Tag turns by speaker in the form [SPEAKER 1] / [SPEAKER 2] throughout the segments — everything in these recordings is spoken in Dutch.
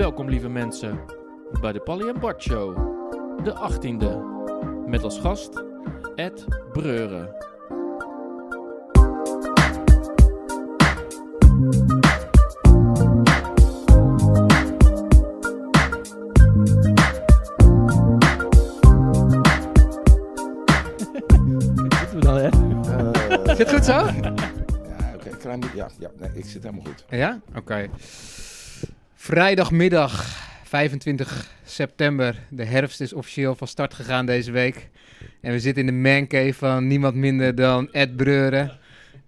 [SPEAKER 1] Welkom lieve mensen bij de Pally Bart Show, de 18e. Met als gast Ed Breuren.
[SPEAKER 2] Zitten we dan, hè? Zit goed zo?
[SPEAKER 3] ja, oké, klein beetje- ja, ja nee, ik zit helemaal goed.
[SPEAKER 2] Ja? Oké. Vrijdagmiddag, 25 september. De herfst is officieel van start gegaan deze week. En we zitten in de mancave van niemand minder dan Ed Breuren.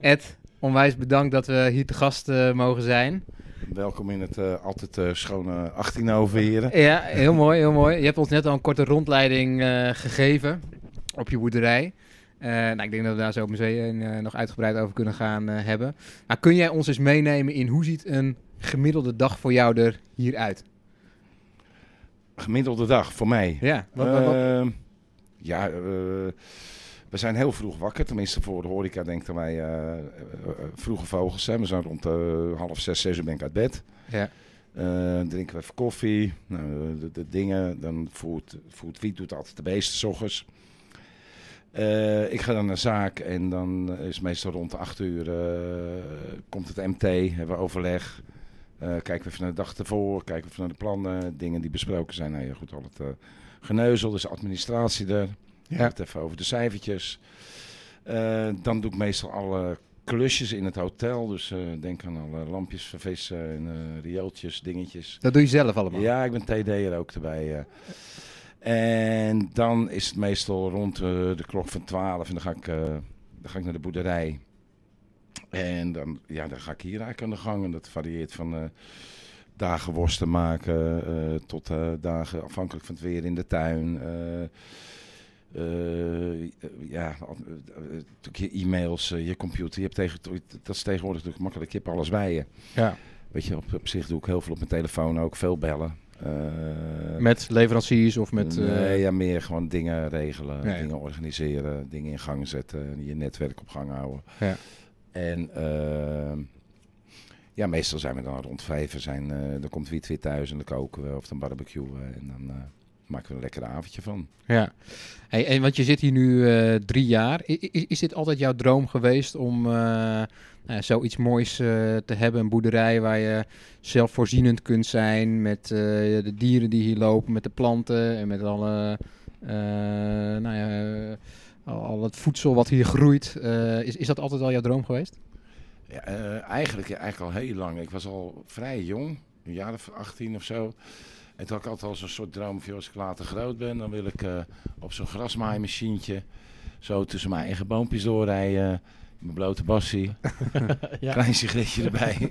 [SPEAKER 2] Ed, onwijs bedankt dat we hier te gast eh, mogen zijn.
[SPEAKER 3] Welkom in het eh, altijd eh, schone 18 overheren.
[SPEAKER 2] Ja, heel mooi, heel mooi. Je hebt ons net al een korte rondleiding gegeven op je boerderij. Nou, ik denk dat we daar zo meteen eh, nog uitgebreid over kunnen gaan hebben. Maar kun jij ons eens meenemen in hoe ziet een gemiddelde dag voor jou er hier uit?
[SPEAKER 3] Gemiddelde dag voor mij.
[SPEAKER 2] Ja, wat, wat- wat-
[SPEAKER 3] Ehm, ja, eh, we zijn heel vroeg wakker. Tenminste, voor de horeca denken wij eh, eh, eh, vroege vogels zijn. We zijn rond half zes, zes uur ben ik uit bed.
[SPEAKER 2] ja.
[SPEAKER 3] Drinken we even koffie. Nou, de, de dingen. Dan voert, voert Wiet doet altijd de beesten s ochtends. Ik ga dan naar zaak en dan is meestal rond de 8 uur komt het MT, hebben we overleg. Eh, kijken we even naar de dag ervoor, kijken we even naar de plannen, dingen die besproken zijn. Nou ja, goed, al het eh, geneuzel, dus de administratie er. Ja. Het even over de cijfertjes. Eh, dan doe ik meestal alle klusjes in het hotel. Dus eh, denk aan alle lampjes vervissen en eh riooltjes, dingetjes.
[SPEAKER 2] Dat doe je zelf allemaal?
[SPEAKER 3] Ja, ik ben TD'er ook erbij. eh. En dan is het meestal rond de klok van 12 en dan ga ik, dan ga ik naar de boerderij. En dan, ja, dan ga ik hier eigenlijk aan de gang. En dat varieert van eh, dagen worsten maken eh, tot eh, dagen afhankelijk van het weer in de tuin. ja, natuurlijk je e-mails, je computer. Je hebt tegen, dat is tegenwoordig natuurlijk makkelijk. Je hebt alles bij je.
[SPEAKER 2] Ja.
[SPEAKER 3] Weet je, op, op zich doe ik heel veel op mijn telefoon ook, veel bellen.
[SPEAKER 2] Met leveranciers of met...
[SPEAKER 3] nee, ja, meer gewoon dingen regelen, dingen organiseren, dingen in gang zetten, je netwerk op gang houden.
[SPEAKER 2] Ja.
[SPEAKER 3] En ehm, ja, meestal zijn we dan rond vijf. Zijn, eh, dan komt Wiet weer thuis en dan koken we of dan barbecuen en dan eh, maken we een lekker avondje van.
[SPEAKER 2] Ja, hey, en want je zit hier nu eh, drie jaar. Is dit altijd jouw droom geweest om ja, zoiets moois te hebben? Een boerderij waar je zelfvoorzienend kunt zijn met de dieren die hier lopen, met de planten en met alle, nou ja, al, het voedsel wat hier groeit. Eh, is, is dat altijd al jouw droom geweest?
[SPEAKER 3] Ja, eh, eigenlijk, eigenlijk al heel lang. Ik was al vrij jong, een jaar of 18 of zo. En toen had ik altijd al zo'n soort droom van, als ik later groot ben, dan wil ik eh, op zo'n grasmaaimachientje zo tussen mijn eigen boompjes doorrijden. Mijn blote bassie,
[SPEAKER 1] Ja.
[SPEAKER 3] klein sigaretje erbij.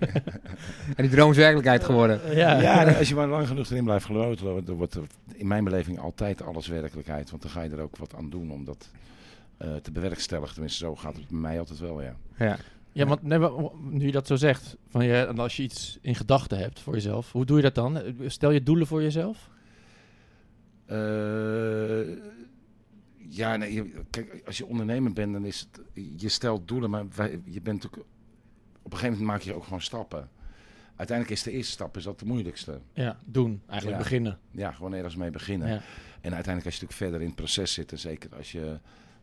[SPEAKER 2] En die droom is werkelijkheid geworden.
[SPEAKER 1] Ja.
[SPEAKER 3] ja, als je maar lang genoeg erin blijft geloven, dan wordt er in mijn beleving altijd alles werkelijkheid. Want dan ga je er ook wat aan doen om dat te bewerkstelligen. Tenminste, zo gaat het bij mij altijd wel, ja.
[SPEAKER 2] Ja.
[SPEAKER 1] Ja, want nee, maar nu je dat zo zegt, van je, en als je iets in gedachten hebt voor jezelf, hoe doe je dat dan? Stel je doelen voor jezelf?
[SPEAKER 3] Eh, ja, nee, je- kijk, als je ondernemer bent, dan is het, je stelt doelen, maar wij, je bent ook, op een gegeven moment maak je ook gewoon stappen. Uiteindelijk is de eerste stap is dat de moeilijkste.
[SPEAKER 1] Ja, doen. Eigenlijk
[SPEAKER 3] Ja.
[SPEAKER 1] beginnen.
[SPEAKER 3] Ja, gewoon ergens mee beginnen.
[SPEAKER 1] Ja.
[SPEAKER 3] En uiteindelijk als je natuurlijk verder in het proces zit, en zeker als je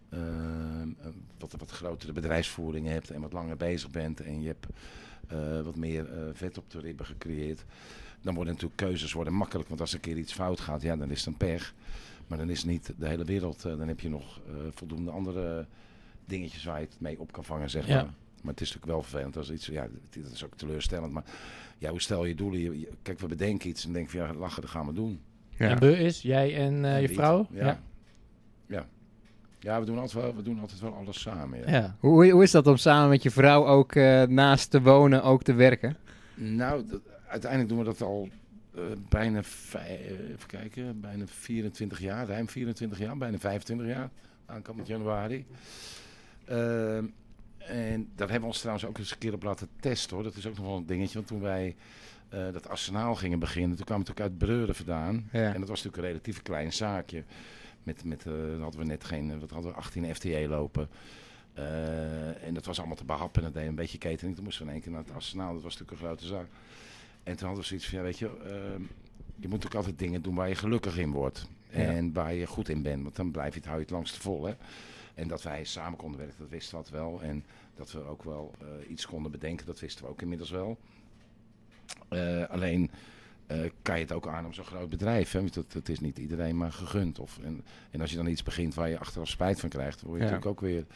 [SPEAKER 3] een wat, wat grotere bedrijfsvoering hebt en wat langer bezig bent en je hebt eh, wat meer eh, vet op de ribben gecreëerd, dan worden natuurlijk keuzes worden makkelijk. Want als een keer iets fout gaat, ja, dan is het een pech. Maar dan is het niet de hele wereld. dan heb je nog eh, voldoende andere dingetjes waar je het mee op kan vangen, zeg
[SPEAKER 1] Ja.
[SPEAKER 3] maar. Maar het is natuurlijk wel vervelend als iets, ja, dat is ook teleurstellend. Maar ja, hoe stel je doelen? Kijk, we bedenken iets en denken van ja, lachen, dat gaan we doen.
[SPEAKER 2] Ja.
[SPEAKER 1] En Beu is, jij en eh,
[SPEAKER 3] En
[SPEAKER 1] je vrouw?
[SPEAKER 3] Ja. ja. Ja. we, doen altijd wel, we doen altijd wel alles samen. Ja.
[SPEAKER 1] Ja.
[SPEAKER 2] Hoe, hoe is dat om samen met je vrouw ook eh, naast te wonen, ook te werken?
[SPEAKER 3] Nou, dat- uiteindelijk doen we dat al eh, bijna, eh, even kijken, bijna 24 jaar, ruim 24 jaar, bijna 25 jaar, aankomend januari. Ehm, en daar hebben we ons trouwens ook eens een keer op laten testen hoor. Dat is ook nog wel een dingetje, want toen wij dat arsenaal gingen beginnen, toen kwamen we natuurlijk uit Breuren vandaan.
[SPEAKER 2] Ja.
[SPEAKER 3] En dat was natuurlijk een relatief klein zaakje. Met, met, eh, hadden we net geen, eh, wat hadden we, 18 FTE lopen. Eh, en dat was allemaal te behappen. En dat deed een beetje catering. Toen moesten we in één keer naar het arsenaal. Dat was natuurlijk een grote zaak. En toen hadden we zoiets van, ja, weet je, ehm, je moet ook altijd dingen doen waar je gelukkig in wordt. En waar je goed in bent. Want dan blijf je het, hou je het langst vol. Hè? En dat wij samen konden werken, dat wisten we wel. En dat we ook wel iets konden bedenken, dat wisten we ook inmiddels wel. Alleen uh, kan je het ook aan om zo'n groot bedrijf. Hè? Dat, dat is niet iedereen maar gegund. Of, en, en als je dan iets begint waar je achteraf spijt van krijgt, word je natuurlijk ook weer.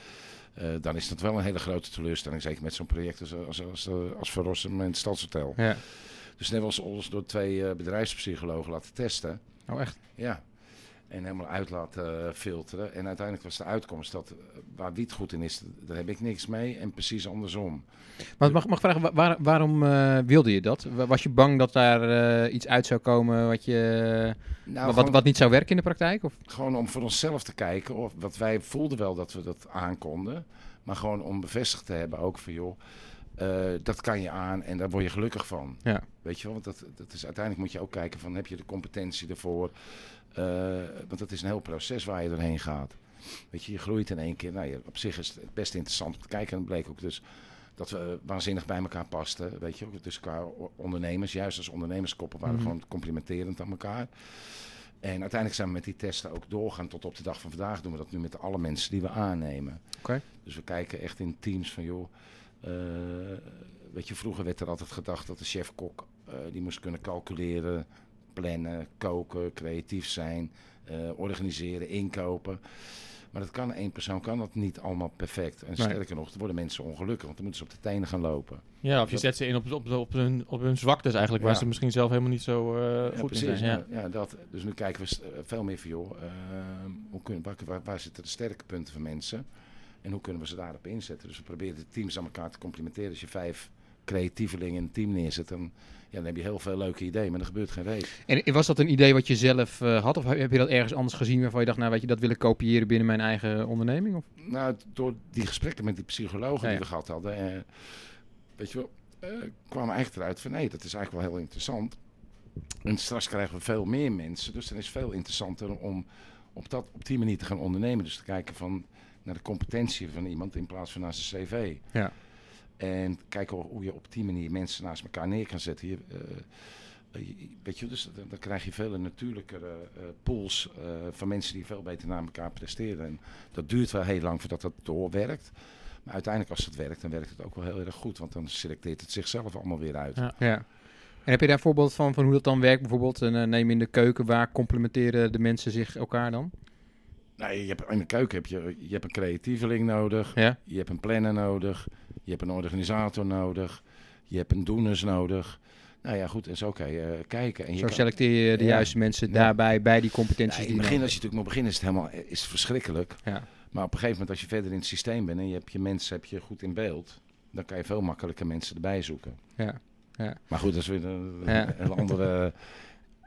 [SPEAKER 3] Uh, dan is dat wel een hele grote teleurstelling. Zeker met zo'n project als, als, als, als Verrossen en het Stadshotel. Ja. Dus net was ons door twee uh, bedrijfspsychologen laten testen.
[SPEAKER 2] Oh, echt?
[SPEAKER 3] Ja en helemaal uit laten filteren. En uiteindelijk was de uitkomst dat eh, waar wiet goed in is, daar heb ik niks mee. En precies andersom.
[SPEAKER 2] Maar mag, mag vragen, waar, waarom uh, wilde je dat? Was je bang dat daar uh, iets uit zou komen wat, je, nou, wat, gewoon, wat niet zou werken in de praktijk? Of?
[SPEAKER 3] Gewoon om voor onszelf te kijken. Of, wat wij voelden wel dat we dat aankonden. Maar gewoon om bevestigd te hebben ook van joh. Uh, dat kan je aan en daar word je gelukkig van. Ja. Weet je wel, want dat, dat is, uiteindelijk moet je ook kijken van heb je de competentie ervoor. Uh, want dat is een heel proces waar je doorheen gaat. Weet je, je groeit in één keer. Nou, ja, op zich is het best interessant om te kijken. En het bleek ook dus dat we waanzinnig bij elkaar pasten. Weet je, dus qua ondernemers, juist als ondernemerskoppen, waren we mm -hmm. gewoon complementerend aan elkaar. En uiteindelijk zijn we met die testen ook doorgaan tot op de dag van vandaag. Doen we dat nu met alle mensen die we aannemen.
[SPEAKER 2] Okay.
[SPEAKER 3] Dus we kijken echt in teams van joh. Uh, weet je, vroeger werd er altijd gedacht dat de chef-kok uh, die moest kunnen calculeren, plannen, koken, creatief zijn, uh, organiseren, inkopen. Maar dat kan één persoon kan dat niet allemaal perfect. En sterker nog, dan worden mensen ongelukkig, want dan moeten ze op de tenen gaan lopen.
[SPEAKER 1] Ja, of je zet ze in op, op, op, hun, op hun zwaktes eigenlijk, ja. waar ze misschien zelf helemaal niet zo uh, goed
[SPEAKER 3] precies,
[SPEAKER 1] in zijn.
[SPEAKER 3] Ja. ja, dat. Dus nu kijken we veel meer van, joh, uh, hoe kunnen, waar, waar, waar, zitten de sterke punten van mensen? En hoe kunnen we ze daarop inzetten? Dus we proberen de teams aan elkaar te complementeren. Als je vijf creatievelingen in een team neerzet, dan, ja, dan heb je heel veel leuke ideeën, maar er gebeurt geen reet.
[SPEAKER 2] En was dat een idee wat je zelf uh, had? Of heb je dat ergens anders gezien waarvan je dacht, nou weet je, dat wil ik kopiëren binnen mijn eigen onderneming? Of?
[SPEAKER 3] Nou, door die gesprekken met die psychologen ja, die we gehad hadden, uh, weet je wel, uh, kwamen eigenlijk eruit van nee, dat is eigenlijk wel heel interessant. En straks krijgen we veel meer mensen, dus dan is het veel interessanter om op, dat, op die manier te gaan ondernemen. Dus te kijken van, naar de competentie van iemand in plaats van naar zijn cv.
[SPEAKER 2] Ja.
[SPEAKER 3] En kijken hoe je op die manier mensen naast elkaar neer kan zetten. Je, uh, weet je, dus dan, dan, krijg je veel natuurlijkere uh, pools uh, van mensen die veel beter naar elkaar presteren. En dat duurt wel heel lang voordat dat doorwerkt. Maar uiteindelijk als het werkt, dan werkt het ook wel heel erg goed. Want dan selecteert het zichzelf allemaal weer uit.
[SPEAKER 2] Ja. ja. En heb je daar een voorbeeld van, van hoe dat dan werkt? Bijvoorbeeld, een, neem in de keuken, waar complementeren de mensen zich elkaar dan?
[SPEAKER 3] Nou, je hebt, in de keuken heb je, je hebt een creatieveling nodig.
[SPEAKER 2] Ja.
[SPEAKER 3] Je hebt een planner nodig. Je hebt een organisator nodig. Je hebt een doeners nodig. Nou ja, goed, en zo kan je uh, kijken. En je
[SPEAKER 2] zo
[SPEAKER 3] kan,
[SPEAKER 2] selecteer je de ja, juiste mensen daarbij, bij die competenties.
[SPEAKER 3] Ja, in het begin, als je natuurlijk moet beginnen, is het helemaal is het verschrikkelijk.
[SPEAKER 2] Ja.
[SPEAKER 3] Maar op een gegeven moment, als je verder in het systeem bent en je hebt je mensen heb je goed in beeld, dan kan je veel makkelijker mensen erbij zoeken.
[SPEAKER 2] Ja. Ja.
[SPEAKER 3] Maar goed, dat is weer een, een andere...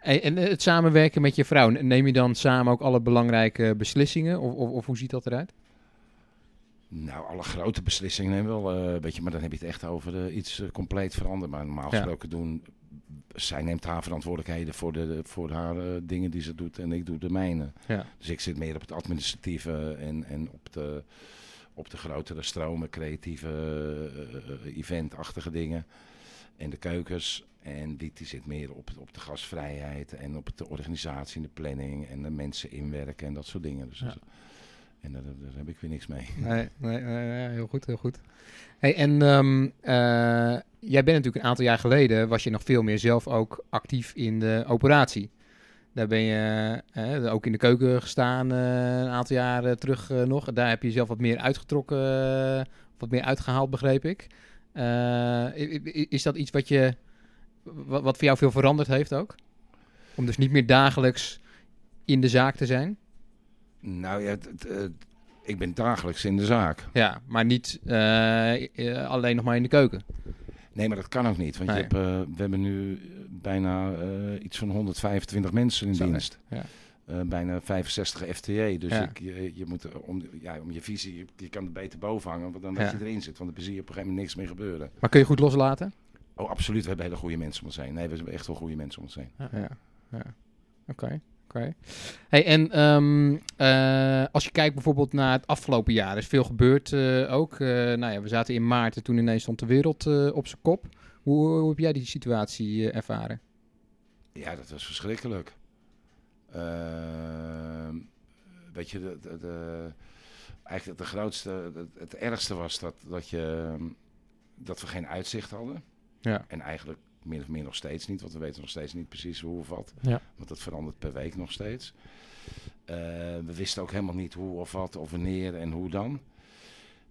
[SPEAKER 2] Hey, en het samenwerken met je vrouw, neem je dan samen ook alle belangrijke beslissingen? Of, of, of hoe ziet dat eruit?
[SPEAKER 3] Nou, alle grote beslissingen nemen wel uh, een beetje, maar dan heb je het echt over uh, iets uh, compleet veranderen. Maar normaal gesproken ja. doen, zij neemt haar verantwoordelijkheden voor, de, voor haar dingen die ze doet en ik doe de mijne.
[SPEAKER 2] Ja.
[SPEAKER 3] Dus ik zit meer op het administratieve en, en op, de, op de grotere stromen, creatieve, eventachtige dingen. En de keukens. En die, die zit meer op, op de gasvrijheid en op de organisatie en de planning en de mensen inwerken en dat soort dingen. Dus,
[SPEAKER 2] ja.
[SPEAKER 3] En daar, daar, heb ik weer niks mee.
[SPEAKER 2] Nee, nee, nee heel goed, heel goed. Hey, en um, uh, jij bent natuurlijk een aantal jaar geleden, was je nog veel meer zelf ook actief in de operatie. Daar ben je uh, ook in de keuken gestaan uh, een aantal jaren terug nog. Daar heb je zelf wat meer uitgetrokken, wat meer uitgehaald, begreep ik. is dat iets wat, je, wat, wat voor jou veel veranderd heeft ook? Om dus niet meer dagelijks in de zaak te zijn?
[SPEAKER 3] Nou ja, ik ben dagelijks in de zaak.
[SPEAKER 2] Ja, maar niet uh, alleen nog maar in de keuken.
[SPEAKER 3] Nee, maar dat kan ook niet. Want nee. je hebt, uh, we hebben nu bijna iets van 125 mensen in
[SPEAKER 2] Zo,
[SPEAKER 3] dienst.
[SPEAKER 2] Ja.
[SPEAKER 3] bijna 65 FTE. Dus ja. ik, je, je, moet om, ja, om je visie, je, je kan er beter boven hangen dan dat je erin zit. Want dan zie je op een gegeven moment niks meer gebeuren.
[SPEAKER 2] Maar kun je goed loslaten?
[SPEAKER 3] Oh, absoluut. We hebben hele goede mensen om ons heen. Nee, we hebben echt wel goede mensen om ons heen.
[SPEAKER 2] Ja, ja. Oké. Okay. Okay. Hey, en um, uh, als je kijkt bijvoorbeeld naar het afgelopen jaar, er is veel gebeurd uh, ook. Uh, nou ja, we zaten in maart en toen ineens stond de wereld op zijn kop. Hoe, hoe, heb jij die situatie ervaren?
[SPEAKER 3] Ja, dat was verschrikkelijk. Ehm, weet je, de, de, de- eigenlijk het grootste, het, het ergste was dat, dat, je, ehm, dat we geen uitzicht hadden.
[SPEAKER 2] Ja.
[SPEAKER 3] En eigenlijk min of meer nog steeds niet, want we weten nog steeds niet precies hoe of wat.
[SPEAKER 1] Ja.
[SPEAKER 3] Want dat verandert per week nog steeds. Eh, we wisten ook helemaal niet hoe of wat of wanneer en hoe dan.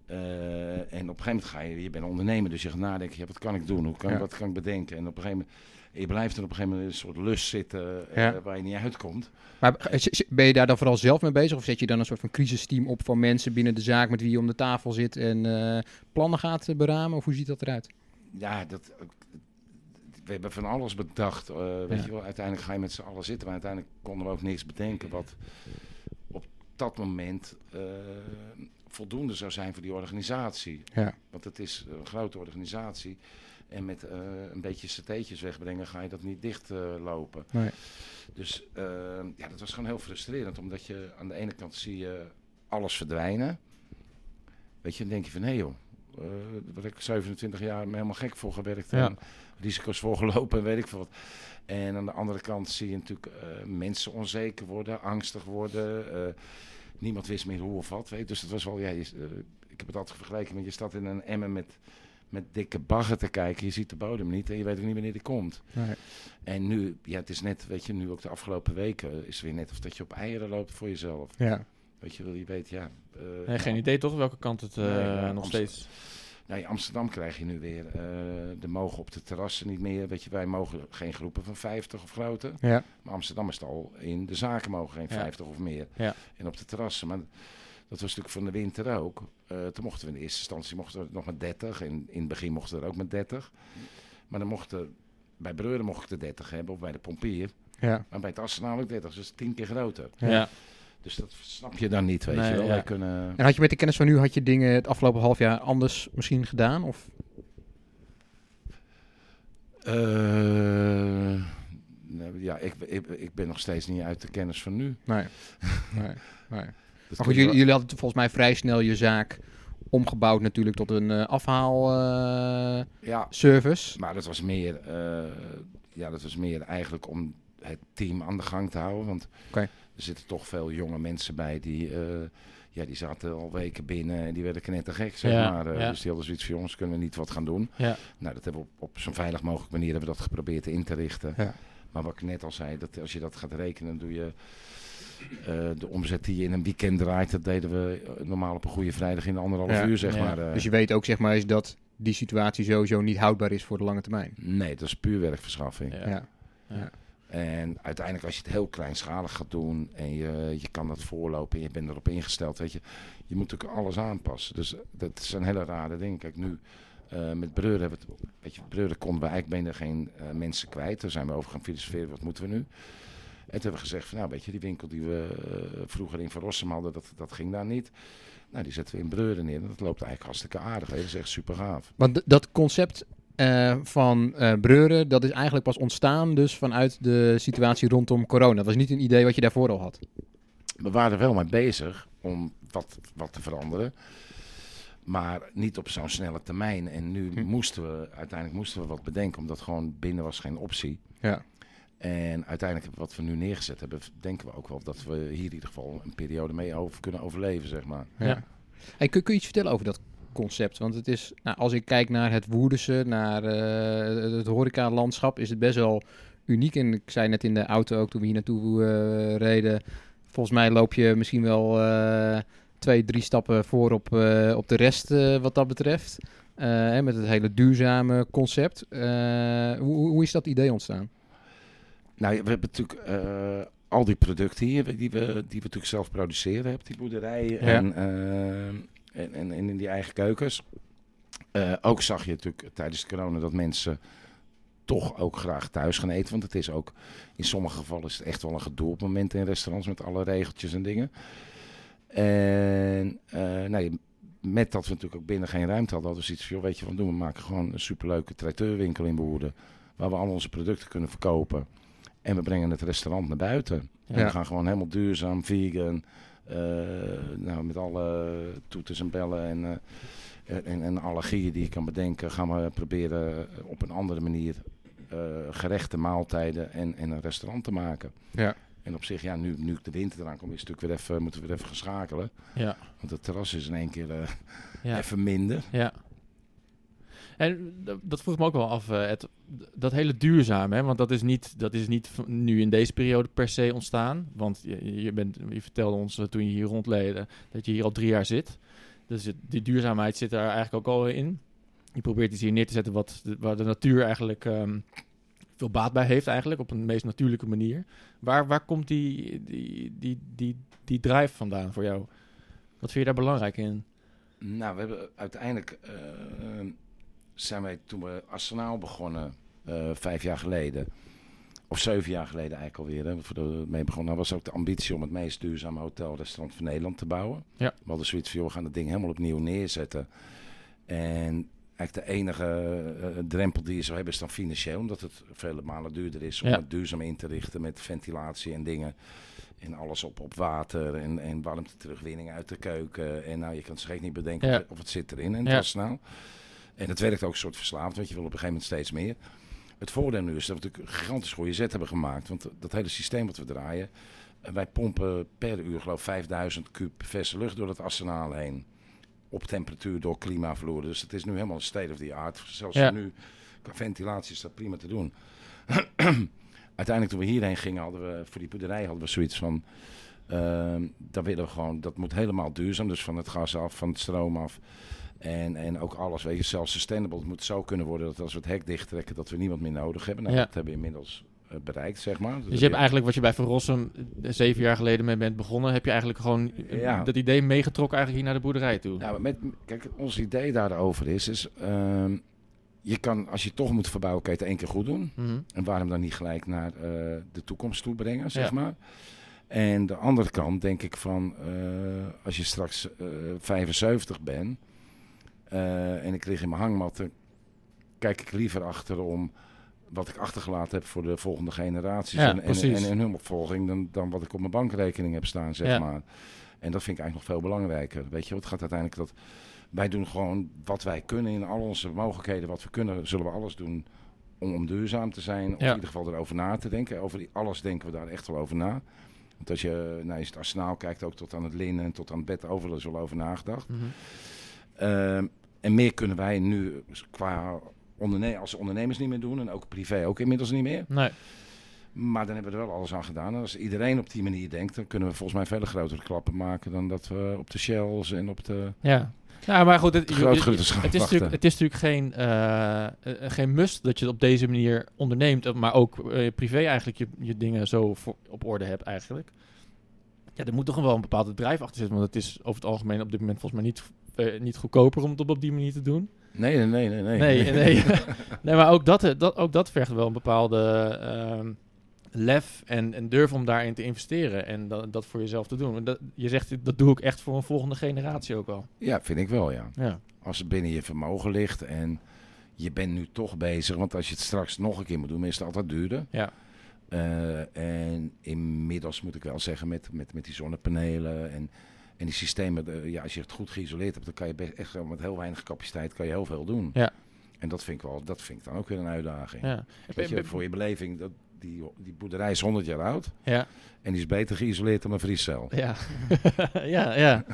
[SPEAKER 3] Eh, en op een gegeven moment ga je, je bent ondernemer, dus je gaat nadenken, ja, wat kan ik doen, hoe kan,
[SPEAKER 2] Ja.
[SPEAKER 3] wat kan ik bedenken? En op een gegeven moment, je blijft er op een gegeven moment een soort lust zitten eh, waar je niet uitkomt.
[SPEAKER 2] Maar ben je daar dan vooral zelf mee bezig? Of zet je dan een soort van crisisteam op van mensen binnen de zaak met wie je om de tafel zit en plannen gaat beramen? Of hoe ziet dat eruit?
[SPEAKER 3] Ja, dat, we hebben van alles bedacht. eh, weet
[SPEAKER 2] Ja.
[SPEAKER 3] je wel, uiteindelijk ga je met z'n allen zitten, maar uiteindelijk konden we ook niks bedenken wat op dat moment eh, voldoende zou zijn voor die organisatie.
[SPEAKER 2] Ja.
[SPEAKER 3] Want het is een grote organisatie. En met eh, een beetje satéetjes wegbrengen ga je dat niet dichtlopen. lopen.
[SPEAKER 2] Nee.
[SPEAKER 3] Dus eh, ja, dat was gewoon heel frustrerend. Omdat je aan de ene kant zie je alles verdwijnen. Weet je, dan denk je van hé joh. Eh waar ik 27 jaar me helemaal gek voor gewerkt
[SPEAKER 2] Ja.
[SPEAKER 3] en risico's voor gelopen en weet ik veel wat. En aan de andere kant zie je natuurlijk eh, mensen onzeker worden, angstig worden. eh, niemand wist meer hoe of wat. Weet. Dus het was wel, ja, je, ik heb het altijd vergeleken met je staat in een emmer met, met dikke bagger te kijken. Je ziet de bodem niet en je weet ook niet wanneer die komt.
[SPEAKER 2] Nee.
[SPEAKER 3] En nu, ja, het is net, weet je, nu ook de afgelopen weken is het weer net of dat je op eieren loopt voor jezelf.
[SPEAKER 2] Ja.
[SPEAKER 3] Weet je wel, je weet, ja. eh,
[SPEAKER 1] Nee, geen idee toch welke kant het eh,
[SPEAKER 3] Nee,
[SPEAKER 1] nog steeds...
[SPEAKER 3] In Amsterdam krijg je nu weer, eh de mogen op de terrassen niet meer. Weet je, wij mogen geen groepen van 50 of groter.
[SPEAKER 2] Ja.
[SPEAKER 3] Maar Amsterdam is het al in de zaken mogen geen
[SPEAKER 1] Ja.
[SPEAKER 3] 50 of meer.
[SPEAKER 1] Ja.
[SPEAKER 3] En op de terrassen. Maar dat was natuurlijk van de winter ook. Toen mochten we in de eerste instantie mochten we nog met 30. En in het begin mochten we er ook met 30. Maar dan mochten, bij Breuren mocht ik de 30 hebben, of bij de pompier.
[SPEAKER 2] Ja.
[SPEAKER 3] Maar bij het Arsenaal ook 30, dus tien keer groter.
[SPEAKER 2] Ja.
[SPEAKER 3] Dus dat snap je dan niet, weet
[SPEAKER 1] Nee,
[SPEAKER 3] je wel.
[SPEAKER 1] ja.
[SPEAKER 3] Wij kunnen...
[SPEAKER 2] En had je met de kennis van nu, had je dingen het afgelopen half jaar anders misschien gedaan? Of?
[SPEAKER 3] Eh, ja, ik, ik, ik ben nog steeds niet uit de kennis van nu.
[SPEAKER 2] Nee. nee. nee.
[SPEAKER 3] Dat
[SPEAKER 2] Maar goed, jullie, hadden volgens mij vrij snel je zaak omgebouwd natuurlijk tot een eh, afhaalservice.
[SPEAKER 3] Ja, maar dat was meer, eh, ja, dat was meer eigenlijk om het team aan de gang te houden. Want
[SPEAKER 2] Oké.
[SPEAKER 3] Er zitten toch veel jonge mensen bij die, eh, ja, die zaten al weken binnen en die werden knettergek, zeg
[SPEAKER 1] Ja,
[SPEAKER 3] maar. Eh,
[SPEAKER 1] ja.
[SPEAKER 3] Dus die hadden zoiets van, jongens, kunnen we niet wat gaan doen?
[SPEAKER 1] Ja.
[SPEAKER 3] Nou, dat hebben we op, op zo'n veilig mogelijk manier hebben we dat geprobeerd in te richten.
[SPEAKER 2] Ja.
[SPEAKER 3] Maar wat ik net al zei, dat als je dat gaat rekenen, doe je eh, de omzet die je in een weekend draait, dat deden we normaal op een goede vrijdag in anderhalf
[SPEAKER 2] Ja.
[SPEAKER 3] uur, zeg
[SPEAKER 1] Ja.
[SPEAKER 3] maar. eh.
[SPEAKER 2] Dus je weet ook zeg maar is dat die situatie sowieso niet houdbaar is voor de lange termijn.
[SPEAKER 3] Nee, dat is puur werkverschaffing.
[SPEAKER 1] Ja.
[SPEAKER 3] En uiteindelijk als je het heel kleinschalig gaat doen en je, je kan dat voorlopen en je bent erop ingesteld, weet je. Je moet ook alles aanpassen. Dus dat een hele rare ding. Kijk, nu eh, met Breuren hebben we het, weet je, Breuren konden we eigenlijk bijna geen eh, mensen kwijt. Daar zijn we over gaan filosoferen, wat moeten we nu? En toen hebben we gezegd van, nou weet je, die winkel die we eh, vroeger in Van hadden, dat, dat ging daar niet. Nou, die zetten we in Breuren neer en dat loopt eigenlijk hartstikke aardig. Dat is echt super gaaf.
[SPEAKER 2] Want dat concept eh, van eh, Breuren, dat is eigenlijk pas ontstaan dus vanuit de situatie rondom corona. Dat was niet een idee wat je daarvoor al had.
[SPEAKER 3] we waren er wel mee bezig om wat, wat te veranderen. Maar niet op zo'n snelle termijn. En nu
[SPEAKER 2] Hm.
[SPEAKER 3] moesten we, uiteindelijk moesten we wat bedenken, omdat gewoon binnen was geen optie.
[SPEAKER 2] Ja.
[SPEAKER 3] En uiteindelijk wat we nu neergezet hebben, denken we ook wel dat we hier in ieder geval een periode mee over kunnen overleven, zeg maar.
[SPEAKER 1] Ja.
[SPEAKER 2] Hey, kun, kun je iets vertellen over dat concept? Want het is, nou, als ik kijk naar het Woerdense, naar eh, het horeca-landschap, is het best wel uniek. En ik zei net in de auto ook toen we hier naartoe eh, reden, volgens mij loop je misschien wel eh, twee, drie stappen voor op, op de rest wat dat betreft. Hè, met het hele duurzame concept. Hoe, hoe is dat idee ontstaan?
[SPEAKER 3] Nou, we hebben natuurlijk al die producten hier, die we, die we natuurlijk zelf produceren, op die boerderijen en, en, en, en in die eigen keukens. Eh, ook zag je natuurlijk tijdens de corona dat mensen toch ook graag thuis gaan eten. Want het is ook, in sommige gevallen is het echt wel een gedoe op momenten in restaurants met alle regeltjes en dingen. En eh, nou, ja, met dat we natuurlijk ook binnen geen ruimte hadden, hadden we zoiets van, joh, weet je wat doen? We maken gewoon een superleuke traiteurwinkel in Woerden. Waar we al onze producten kunnen verkopen. En we brengen het restaurant naar buiten. En we gaan gewoon helemaal duurzaam, vegan. Eh, nou, met alle toeters en bellen en, eh, en, en allergieën die je kan bedenken, gaan we proberen op een andere manier eh, gerechten, maaltijden en, en een restaurant te maken.
[SPEAKER 2] Ja.
[SPEAKER 3] En op zich, ja, nu, nu de winter eraan komt, is het natuurlijk weer even, moeten we weer even gaan schakelen.
[SPEAKER 1] Ja,
[SPEAKER 3] Want het terras is in één keer
[SPEAKER 1] ja.
[SPEAKER 3] even minder.
[SPEAKER 1] Ja. En dat- vroeg me ook wel af, eh, dat hele duurzaam, hè? want dat is, niet, dat is niet nu in deze periode per se ontstaan. Want je, je, bent, je vertelde ons eh, toen je hier rondleed dat je hier al drie jaar zit. Dus die duurzaamheid zit daar eigenlijk ook al in. Je probeert iets hier neer te zetten wat, waar de natuur eigenlijk ehm, veel baat bij heeft, eigenlijk op een meest natuurlijke manier. Waar, waar komt die, die, die, die, die drive vandaan voor jou? Wat vind je daar belangrijk in?
[SPEAKER 3] Nou, we hebben uiteindelijk eh, zijn wij toen we Arsenaal begonnen, eh, vijf jaar geleden, of zeven jaar geleden eigenlijk alweer, hè, voor de mee begonnen, nou was ook de ambitie om het meest duurzame hotel-restaurant van Nederland te bouwen.
[SPEAKER 1] Ja.
[SPEAKER 3] We hadden zoiets van, joh, we gaan het ding helemaal opnieuw neerzetten. En eigenlijk de enige eh, drempel die je zou hebben is dan financieel, omdat het vele malen duurder is om
[SPEAKER 1] Ja.
[SPEAKER 3] het duurzaam in te richten met ventilatie en dingen. En alles op, op water en, en warmte terugwinning uit de keuken. En nou, je kan zich echt niet bedenken
[SPEAKER 1] Ja.
[SPEAKER 3] of, of het zit erin. En
[SPEAKER 1] Ja.
[SPEAKER 3] was snel. En het werkt ook een soort verslaafd, want je wil op een gegeven moment steeds meer. Het voordeel nu is dat we natuurlijk een gigantisch goede zet hebben gemaakt. Want dat hele systeem wat we draaien, eh, wij pompen per uur geloof ik 5000 kub verse lucht door het arsenaal heen. Op temperatuur door klimavloer. Dus het is nu helemaal state of the art. Zelfs
[SPEAKER 1] Ja.
[SPEAKER 3] nu, qua ventilatie is dat prima te doen. Uiteindelijk toen we hierheen gingen, hadden we voor die boerderij hadden we zoiets van... ehm dat willen we gewoon, dat moet helemaal duurzaam. Dus van het gas af, van het stroom af. En, en ook alles, weet je, zelfs sustainable. Het moet zo kunnen worden dat als we het hek dicht trekken, dat we niemand meer nodig hebben. Nou,
[SPEAKER 1] Ja.
[SPEAKER 3] dat hebben we inmiddels eh, bereikt, zeg maar.
[SPEAKER 1] Dus je hebt eigenlijk wat je bij Van Rossum eh, zeven jaar geleden mee bent begonnen, heb je eigenlijk gewoon eh,
[SPEAKER 3] Ja.
[SPEAKER 1] dat idee meegetrokken eigenlijk hier naar de boerderij toe.
[SPEAKER 3] Nou, met, kijk, ons idee daarover is, is ehm, je kan, als je toch moet verbouwen, kan je het één keer goed doen.
[SPEAKER 1] Mhm.
[SPEAKER 3] En waarom dan niet gelijk naar de toekomst toe brengen, zeg
[SPEAKER 1] Ja.
[SPEAKER 3] maar. En de andere kant denk ik van, als je straks eh 75 bent en ik lig in mijn hangmat, dan kijk ik liever achterom wat ik achtergelaten heb voor de volgende generaties.
[SPEAKER 1] Ja,
[SPEAKER 3] en, en, en, hun opvolging dan, dan wat ik op mijn bankrekening heb staan, zeg
[SPEAKER 1] Ja.
[SPEAKER 3] maar. En dat vind ik eigenlijk nog veel belangrijker. Weet je, wat het gaat uiteindelijk dat wij doen gewoon wat wij kunnen in al onze mogelijkheden, wat we kunnen, zullen we alles doen om, om duurzaam te zijn. Of
[SPEAKER 1] Ja.
[SPEAKER 3] in ieder geval erover na te denken. Over die- alles denken we daar echt wel over na. Want als je naar het arsenaal kijkt, ook tot aan het linnen en tot aan het bed, overal is wel over nagedacht.
[SPEAKER 1] Mhm.
[SPEAKER 3] En meer kunnen wij nu qua onderne als ondernemers niet meer doen. En ook privé ook inmiddels niet meer.
[SPEAKER 1] Nee,
[SPEAKER 3] Maar dan hebben we er wel alles aan gedaan. En als iedereen op die manier denkt, dan kunnen we volgens mij veel grotere klappen maken dan dat we op de shells en op de...
[SPEAKER 1] ja. Nou, maar goed, het, het, is natuurlijk, het is natuurlijk geen, eh, eh, geen must dat je het op deze manier onderneemt, maar ook eh, privé eigenlijk je, je dingen zo voor, op orde hebt eigenlijk. Ja, er moet toch wel een bepaalde drijf achter zitten, want het is over het algemeen op dit moment volgens mij niet, eh, niet goedkoper om het op, op die manier te doen.
[SPEAKER 3] Nee, nee, nee, nee. nee.
[SPEAKER 1] Nee, nee. nee maar ook dat, eh, dat, ook dat vergt wel een bepaalde ehm, lef en, en durf om daarin te investeren en dat, dat voor jezelf te doen. Dat, je zegt, dat doe ik echt voor een volgende generatie ook wel.
[SPEAKER 3] Ja, vind ik wel, ja.
[SPEAKER 1] Ja,
[SPEAKER 3] Als het binnen je vermogen ligt en je bent nu toch bezig. Want als je het straks nog een keer moet doen, is het altijd duurder.
[SPEAKER 1] ja,
[SPEAKER 3] Eh, en inmiddels moet ik wel zeggen, met, met, met die zonnepanelen en, en die systemen, eh, ja, als je het goed geïsoleerd hebt, dan kan je best, echt met heel weinig capaciteit kan je heel veel doen.
[SPEAKER 1] Ja.
[SPEAKER 3] En dat vind ik wel, dat vind ik dan ook weer een uitdaging.
[SPEAKER 1] ja.
[SPEAKER 3] Weet je, voor je beleving, dat, die, die boerderij is 100 jaar oud
[SPEAKER 1] Ja,
[SPEAKER 3] en die is beter geïsoleerd dan een vriescel.
[SPEAKER 1] ja. ja, ja.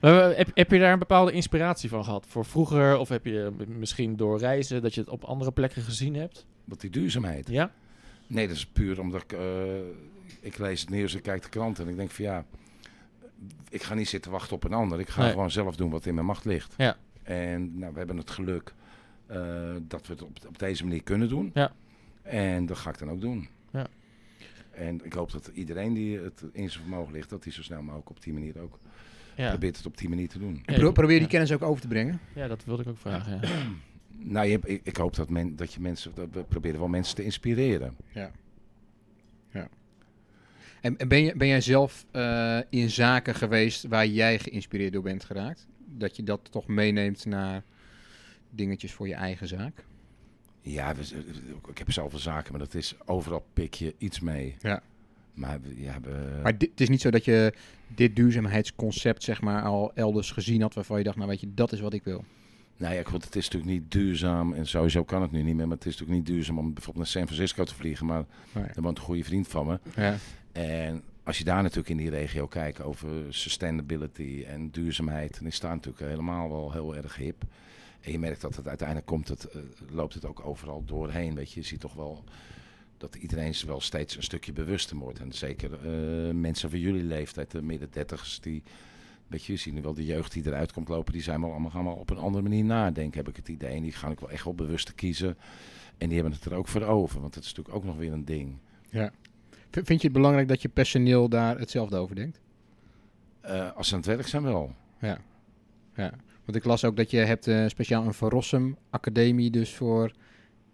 [SPEAKER 1] Maar, eh, heb, heb je daar een bepaalde inspiratie van gehad? Voor vroeger? Of heb je misschien door reizen dat je het op andere plekken gezien hebt?
[SPEAKER 3] Wat die duurzaamheid.
[SPEAKER 1] Ja?
[SPEAKER 3] Nee, dat is puur omdat ik, eh, ik lees het nieuws, ik kijk de krant en ik denk van ja, ik ga niet zitten wachten op een ander. Ik ga
[SPEAKER 1] Nee.
[SPEAKER 3] gewoon zelf doen wat in mijn macht ligt.
[SPEAKER 1] Ja.
[SPEAKER 3] En nou, we hebben het geluk eh, dat we het op, op deze manier kunnen doen.
[SPEAKER 1] Ja.
[SPEAKER 3] En dat ga ik dan ook doen.
[SPEAKER 1] Ja.
[SPEAKER 3] En ik hoop dat iedereen die het in zijn vermogen ligt, dat hij zo snel mogelijk op die manier ook
[SPEAKER 1] Ja,
[SPEAKER 3] probeert het op die manier te doen.
[SPEAKER 1] Ja,
[SPEAKER 2] Pro- probeer die
[SPEAKER 1] ja.
[SPEAKER 2] kennis ook over te brengen.
[SPEAKER 1] ja dat wilde ik ook vragen. Ja.
[SPEAKER 3] Nou, je, ik, ik hoop dat, men, dat je mensen, dat we proberen wel mensen te inspireren.
[SPEAKER 2] En, en ben, je, ben jij zelf eh, in zaken geweest waar jij geïnspireerd door bent geraakt? Dat je dat toch meeneemt naar dingetjes voor je eigen zaak?
[SPEAKER 3] Ja, we, ik heb zoveel zaken, maar dat is overal pik je iets mee.
[SPEAKER 2] Ja.
[SPEAKER 3] Maar ja, we,
[SPEAKER 2] Maar dit, het is niet zo dat je dit duurzaamheidsconcept zeg maar al elders gezien had waarvan je dacht, nou weet je, dat is wat ik wil.
[SPEAKER 3] Nou ja, goed, het is natuurlijk niet duurzaam en sowieso kan het nu niet meer. Maar het is natuurlijk niet duurzaam om bijvoorbeeld naar San Francisco te vliegen. Maar
[SPEAKER 2] Nee.
[SPEAKER 3] daar woont een goede vriend van me.
[SPEAKER 2] Ja.
[SPEAKER 3] En als je daar natuurlijk in die regio kijkt over sustainability en duurzaamheid, dan is daar natuurlijk helemaal wel heel erg hip. En je merkt dat het uiteindelijk komt, het, eh, loopt het ook overal doorheen. Weet je, je ziet toch wel dat iedereen wel steeds een stukje bewuster wordt. En zeker eh, mensen van jullie leeftijd, de midden dertigers, die, weet je, je ziet nu wel de jeugd die eruit komt lopen, die zijn wel allemaal, gaan wel op een andere manier nadenken, heb ik het idee. En die gaan ook wel echt wel bewuster kiezen. En die hebben het er ook voor over, want dat is natuurlijk ook nog weer een ding.
[SPEAKER 2] V- Vind je het belangrijk dat je personeel daar hetzelfde over denkt?
[SPEAKER 3] Eh, als ze aan het werk zijn wel.
[SPEAKER 2] Ja. ja. Want ik las ook dat je hebt eh, speciaal een Van Rossum Academie dus voor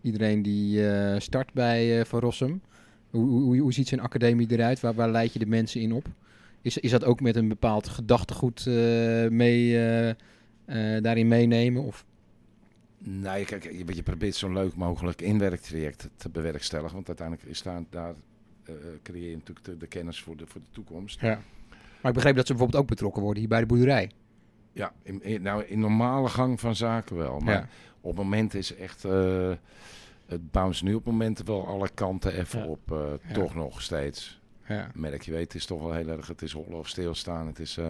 [SPEAKER 2] iedereen die eh, start bij eh Van Rossum. Hoe, hoe, hoe- ziet zo'n academie eruit? Waar, waar leid je de mensen in op? Is, is dat ook met een bepaald gedachtegoed mee, daarin meenemen? Of?
[SPEAKER 3] Nou, je, kijk, je, je probeert zo'n leuk mogelijk inwerktraject te bewerkstelligen. Want uiteindelijk is daar, daar creëer je natuurlijk de, de kennis voor de, voor de toekomst.
[SPEAKER 2] Ja. Maar ik begreep dat ze bijvoorbeeld ook betrokken worden hier bij de boerderij.
[SPEAKER 3] Ja, in, in- nou, in normale gang van zaken wel. Maar
[SPEAKER 2] Ja.
[SPEAKER 3] op het moment is echt... eh, het bounce nu op momenten wel alle kanten even
[SPEAKER 1] Ja.
[SPEAKER 3] op. eh,
[SPEAKER 2] Ja.
[SPEAKER 3] Toch nog steeds.
[SPEAKER 2] Ja.
[SPEAKER 3] Merk je weet, het is toch wel heel erg... Het is hollen of stilstaan. Het is... eh,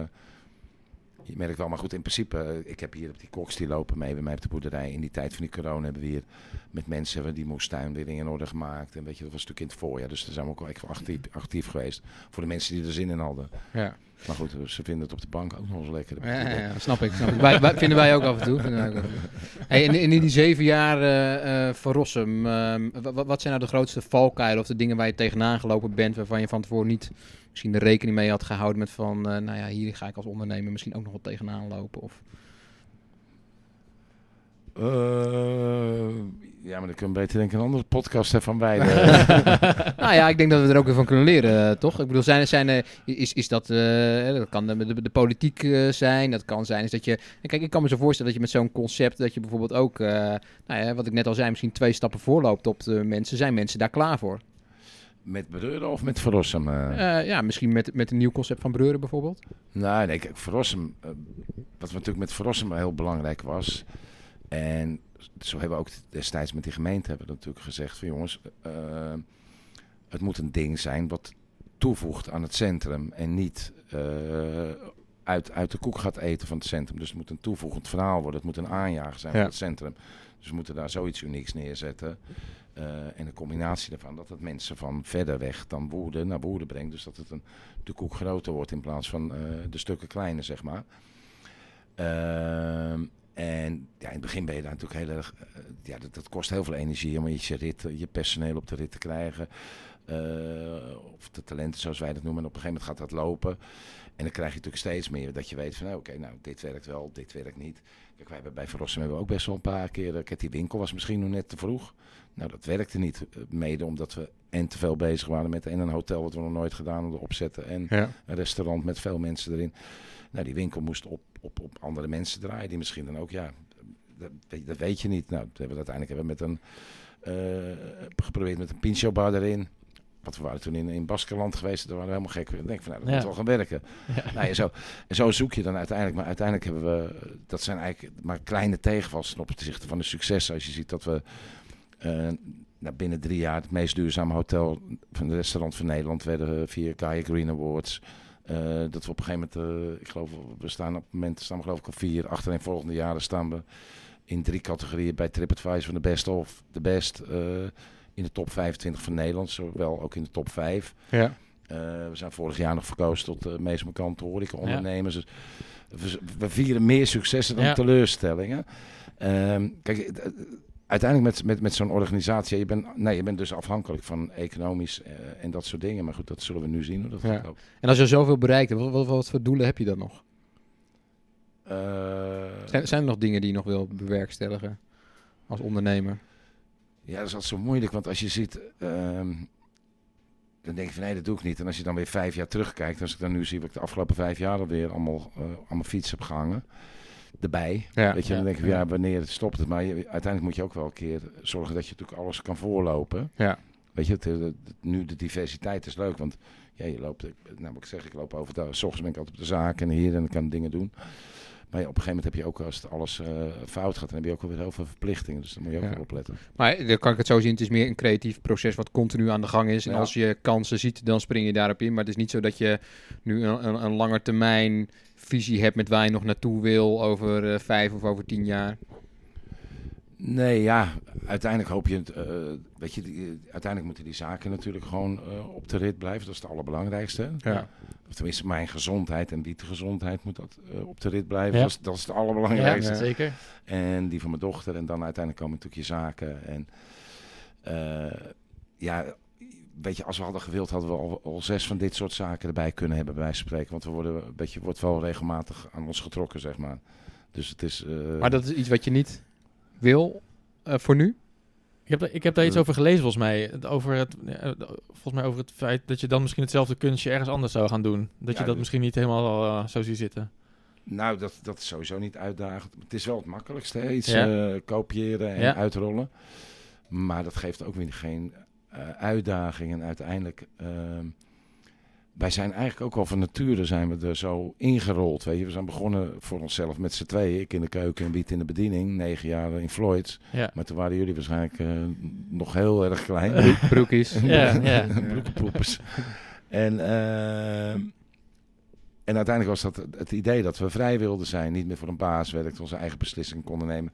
[SPEAKER 3] je merkt wel, maar goed, in principe, eh, ik heb hier op die koks die lopen mee bij mij op de boerderij. In die tijd van die corona hebben we hier met mensen die moestuin weer in orde gemaakt. En weet je, dat was natuurlijk in het voorjaar, dus daar zijn we ook wel echt actief, actief geweest. Voor de mensen die er zin in hadden.
[SPEAKER 2] Ja.
[SPEAKER 3] Maar goed, ze vinden het op de bank ook nog eens lekker.
[SPEAKER 2] Ja, ja, ja, snap ik. Snap ik. Wij, wij- vinden wij ook af en toe. Vinden wij ook af en toe. Hey, en in, in die zeven jaar eh, eh, van Rossum, ehm, wa- wa- wat zijn nou de grootste valkuilen of de dingen waar je tegenaan gelopen bent, waarvan je van tevoren niet misschien de rekening mee had gehouden met van, eh, nou ja, hier ga ik als ondernemer misschien ook nog wat tegenaan lopen? Of...
[SPEAKER 3] Ja, maar dan kunnen we beter denk ik een andere podcast hebben van wij.
[SPEAKER 2] nou ja, ik denk dat we er ook weer van kunnen leren, eh, toch? Ik bedoel, zijn, zijn, eh, is, is dat, eh, dat kan de, de, de politiek eh, zijn, dat kan zijn is dat je... Kijk, ik kan me zo voorstellen dat je met zo'n concept, dat je bijvoorbeeld ook, eh, nou ja, wat ik net al zei, misschien twee stappen voorloopt op de mensen. Zijn mensen daar klaar voor?
[SPEAKER 3] met Breuren of met Verrossum? eh?
[SPEAKER 2] Eh, ja, misschien met, met een nieuw concept van Breuren bijvoorbeeld.
[SPEAKER 3] Nou, nee, kijk, Verrossum, eh, wat natuurlijk met Verrossum heel belangrijk was. En zo hebben we ook destijds met die gemeente hebben we natuurlijk gezegd van jongens, eh, het moet een ding zijn wat toevoegt aan het centrum en niet eh, uit, uit de koek gaat eten van het centrum. Dus het moet een toevoegend verhaal worden, het moet een aanjager zijn
[SPEAKER 2] Ja.
[SPEAKER 3] van het centrum. Dus we moeten daar zoiets unieks neerzetten. Eh, en de combinatie daarvan, dat het mensen van verder weg dan Woerden naar Woerden brengt. Dus dat het een, de koek groter wordt in plaats van de stukken kleiner, zeg maar. En ja, in het begin ben je daar natuurlijk heel erg... eh, ja, dat, dat kost heel veel energie om je, rit, je personeel op de rit te krijgen. Eh, of de talenten, zoals wij dat noemen. En op een gegeven moment gaat dat lopen. En dan krijg je natuurlijk steeds meer dat je weet van... nou, Oké, nou, dit werkt wel, dit werkt niet. Kijk, wij hebben bij Verrossum hebben we ook best wel een paar keer... eh, Kijk, die winkel was misschien nog net te vroeg. Nou, dat werkte niet. Mede omdat we en te veel bezig waren met en een hotel... wat we nog nooit gedaan hadden opzetten. En
[SPEAKER 2] Ja.
[SPEAKER 3] een restaurant met veel mensen erin. Nou, die winkel moest op, op, op andere mensen draaien. Die misschien dan ook, ja, dat, weet- dat weet je niet. Nou, dat hebben we uiteindelijk hebben we met een, eh, geprobeerd met een pincho-bar erin. Want we waren toen in, in Baskeland geweest, daar waren we helemaal gek. Ik denk van, nou, dat
[SPEAKER 1] Ja.
[SPEAKER 3] moet wel gaan werken. Nou, ja, zo, en zo zoek je dan uiteindelijk. Maar uiteindelijk hebben we, dat zijn eigenlijk maar kleine tegenvals ten opzichte van de successen. Als je ziet dat we eh, nou, binnen drie jaar het meest duurzame hotel van het restaurant van Nederland werden eh, via Gaia Green Awards. Eh, dat we op een gegeven moment, eh, ik geloof, we staan op het moment staan we geloof ik op vier. Achterin volgende jaren staan we in drie categorieën bij TripAdvisor van de best of de best. eh, in de top 25 van Nederland, zowel ook in de top 5.
[SPEAKER 2] Ja.
[SPEAKER 3] We zijn vorig jaar nog verkozen tot de meest markante horeca-ondernemers. Dus we, we vieren meer successen dan
[SPEAKER 1] Ja.
[SPEAKER 3] teleurstellingen. Ehm, kijk, eh, uiteindelijk met, met, met zo'n organisatie, je bent, nee, je bent dus afhankelijk van economisch eh, en dat soort dingen. Maar goed, dat zullen we nu zien hoe dat
[SPEAKER 2] Ja.
[SPEAKER 3] gaat.
[SPEAKER 2] En als je zoveel bereikt hebt, wat, wat, wat voor doelen heb je dan nog?
[SPEAKER 3] Eh,
[SPEAKER 2] Zijn, zijn er nog dingen die je nog wil bewerkstelligen als ondernemer?
[SPEAKER 3] Ja, dat is altijd zo moeilijk, want als je ziet, ehm, dan denk je van nee, dat doe ik niet. En als je dan weer vijf jaar terugkijkt, als ik dan nu zie wat ik de afgelopen vijf jaar alweer allemaal aan mijn fiets heb gehangen, erbij.
[SPEAKER 2] Ja.
[SPEAKER 3] Weet je,
[SPEAKER 1] Ja.
[SPEAKER 3] dan denk ik van ja, wanneer stopt het? Maar je, uiteindelijk moet je ook wel een keer zorgen dat je natuurlijk alles kan voorlopen.
[SPEAKER 2] Ja.
[SPEAKER 3] Weet je, het, het- het- nu de diversiteit is leuk, want ja, je loopt, ik- nou moet ik zeggen, ik loop overdag, s ochtends ben ik altijd op de zaak en hier en ik kan dingen doen. Maar ja, op een gegeven moment heb je ook, als het alles eh, fout gaat, dan heb je ook alweer heel veel verplichtingen. Dus daar moet je ook
[SPEAKER 2] Ja.
[SPEAKER 3] wel op letten.
[SPEAKER 2] Maar dan kan ik het zo zien, het is meer een creatief proces wat continu aan de gang is. En
[SPEAKER 3] Ja.
[SPEAKER 2] als je kansen ziet, dan spring je daarop in. Maar het is niet zo dat je nu een, een, een lange termijn visie hebt met waar je nog naartoe wil over eh, vijf of over tien jaar.
[SPEAKER 3] Nee, ja, uiteindelijk hoop je het. eh, weet je, die- uiteindelijk moeten die zaken natuurlijk gewoon eh, op de rit blijven. Dat is het allerbelangrijkste.
[SPEAKER 2] Ja.
[SPEAKER 3] Of tenminste, mijn gezondheid en die gezondheid moet dat eh, op de rit blijven.
[SPEAKER 1] Ja.
[SPEAKER 3] Dat, is, dat is het
[SPEAKER 1] Ja,
[SPEAKER 3] allerbelangrijkste.
[SPEAKER 1] zeker.
[SPEAKER 3] En die van mijn dochter. En dan uiteindelijk komen natuurlijk je zaken. En eh, ja, weet je, als we hadden gewild, hadden we al, al zes van dit soort zaken erbij kunnen hebben, bij wijze van spreken. Want we worden, een beetje, wordt wel regelmatig aan ons getrokken, zeg maar. Dus het is. eh,
[SPEAKER 2] Maar dat is iets wat je niet wil eh, voor nu?
[SPEAKER 1] Ik heb, daar- ik heb daar iets
[SPEAKER 3] Eh.
[SPEAKER 1] over gelezen volgens mij. Over het, volgens mij over het feit dat je dan misschien hetzelfde kunstje ergens anders zou gaan doen. Dat
[SPEAKER 3] Ja,
[SPEAKER 1] je dat
[SPEAKER 3] dus-
[SPEAKER 1] misschien niet helemaal zo ziet zitten.
[SPEAKER 3] Nou, dat, dat is sowieso niet uitdagend. Het is wel het makkelijkste, hè? iets
[SPEAKER 1] Ja.
[SPEAKER 3] eh, kopiëren en
[SPEAKER 1] Ja.
[SPEAKER 3] uitrollen. Maar dat geeft ook weer geen eh, uitdaging. En uiteindelijk, ehm, wij zijn eigenlijk ook al van nature zijn we er zo ingerold. Weet je? We zijn begonnen voor onszelf met z'n tweeën. Ik in de keuken en Wiet in de bediening. Negen jaar in Floyd's.
[SPEAKER 1] Ja,
[SPEAKER 3] Maar toen waren jullie waarschijnlijk eh, nog heel erg klein.
[SPEAKER 2] Broek- broekies.
[SPEAKER 1] Ja, ja.
[SPEAKER 3] Broekenpoepers. En, en uiteindelijk was dat het idee dat we vrij wilden zijn. Niet meer voor een baas werkten, onze eigen beslissing konden nemen.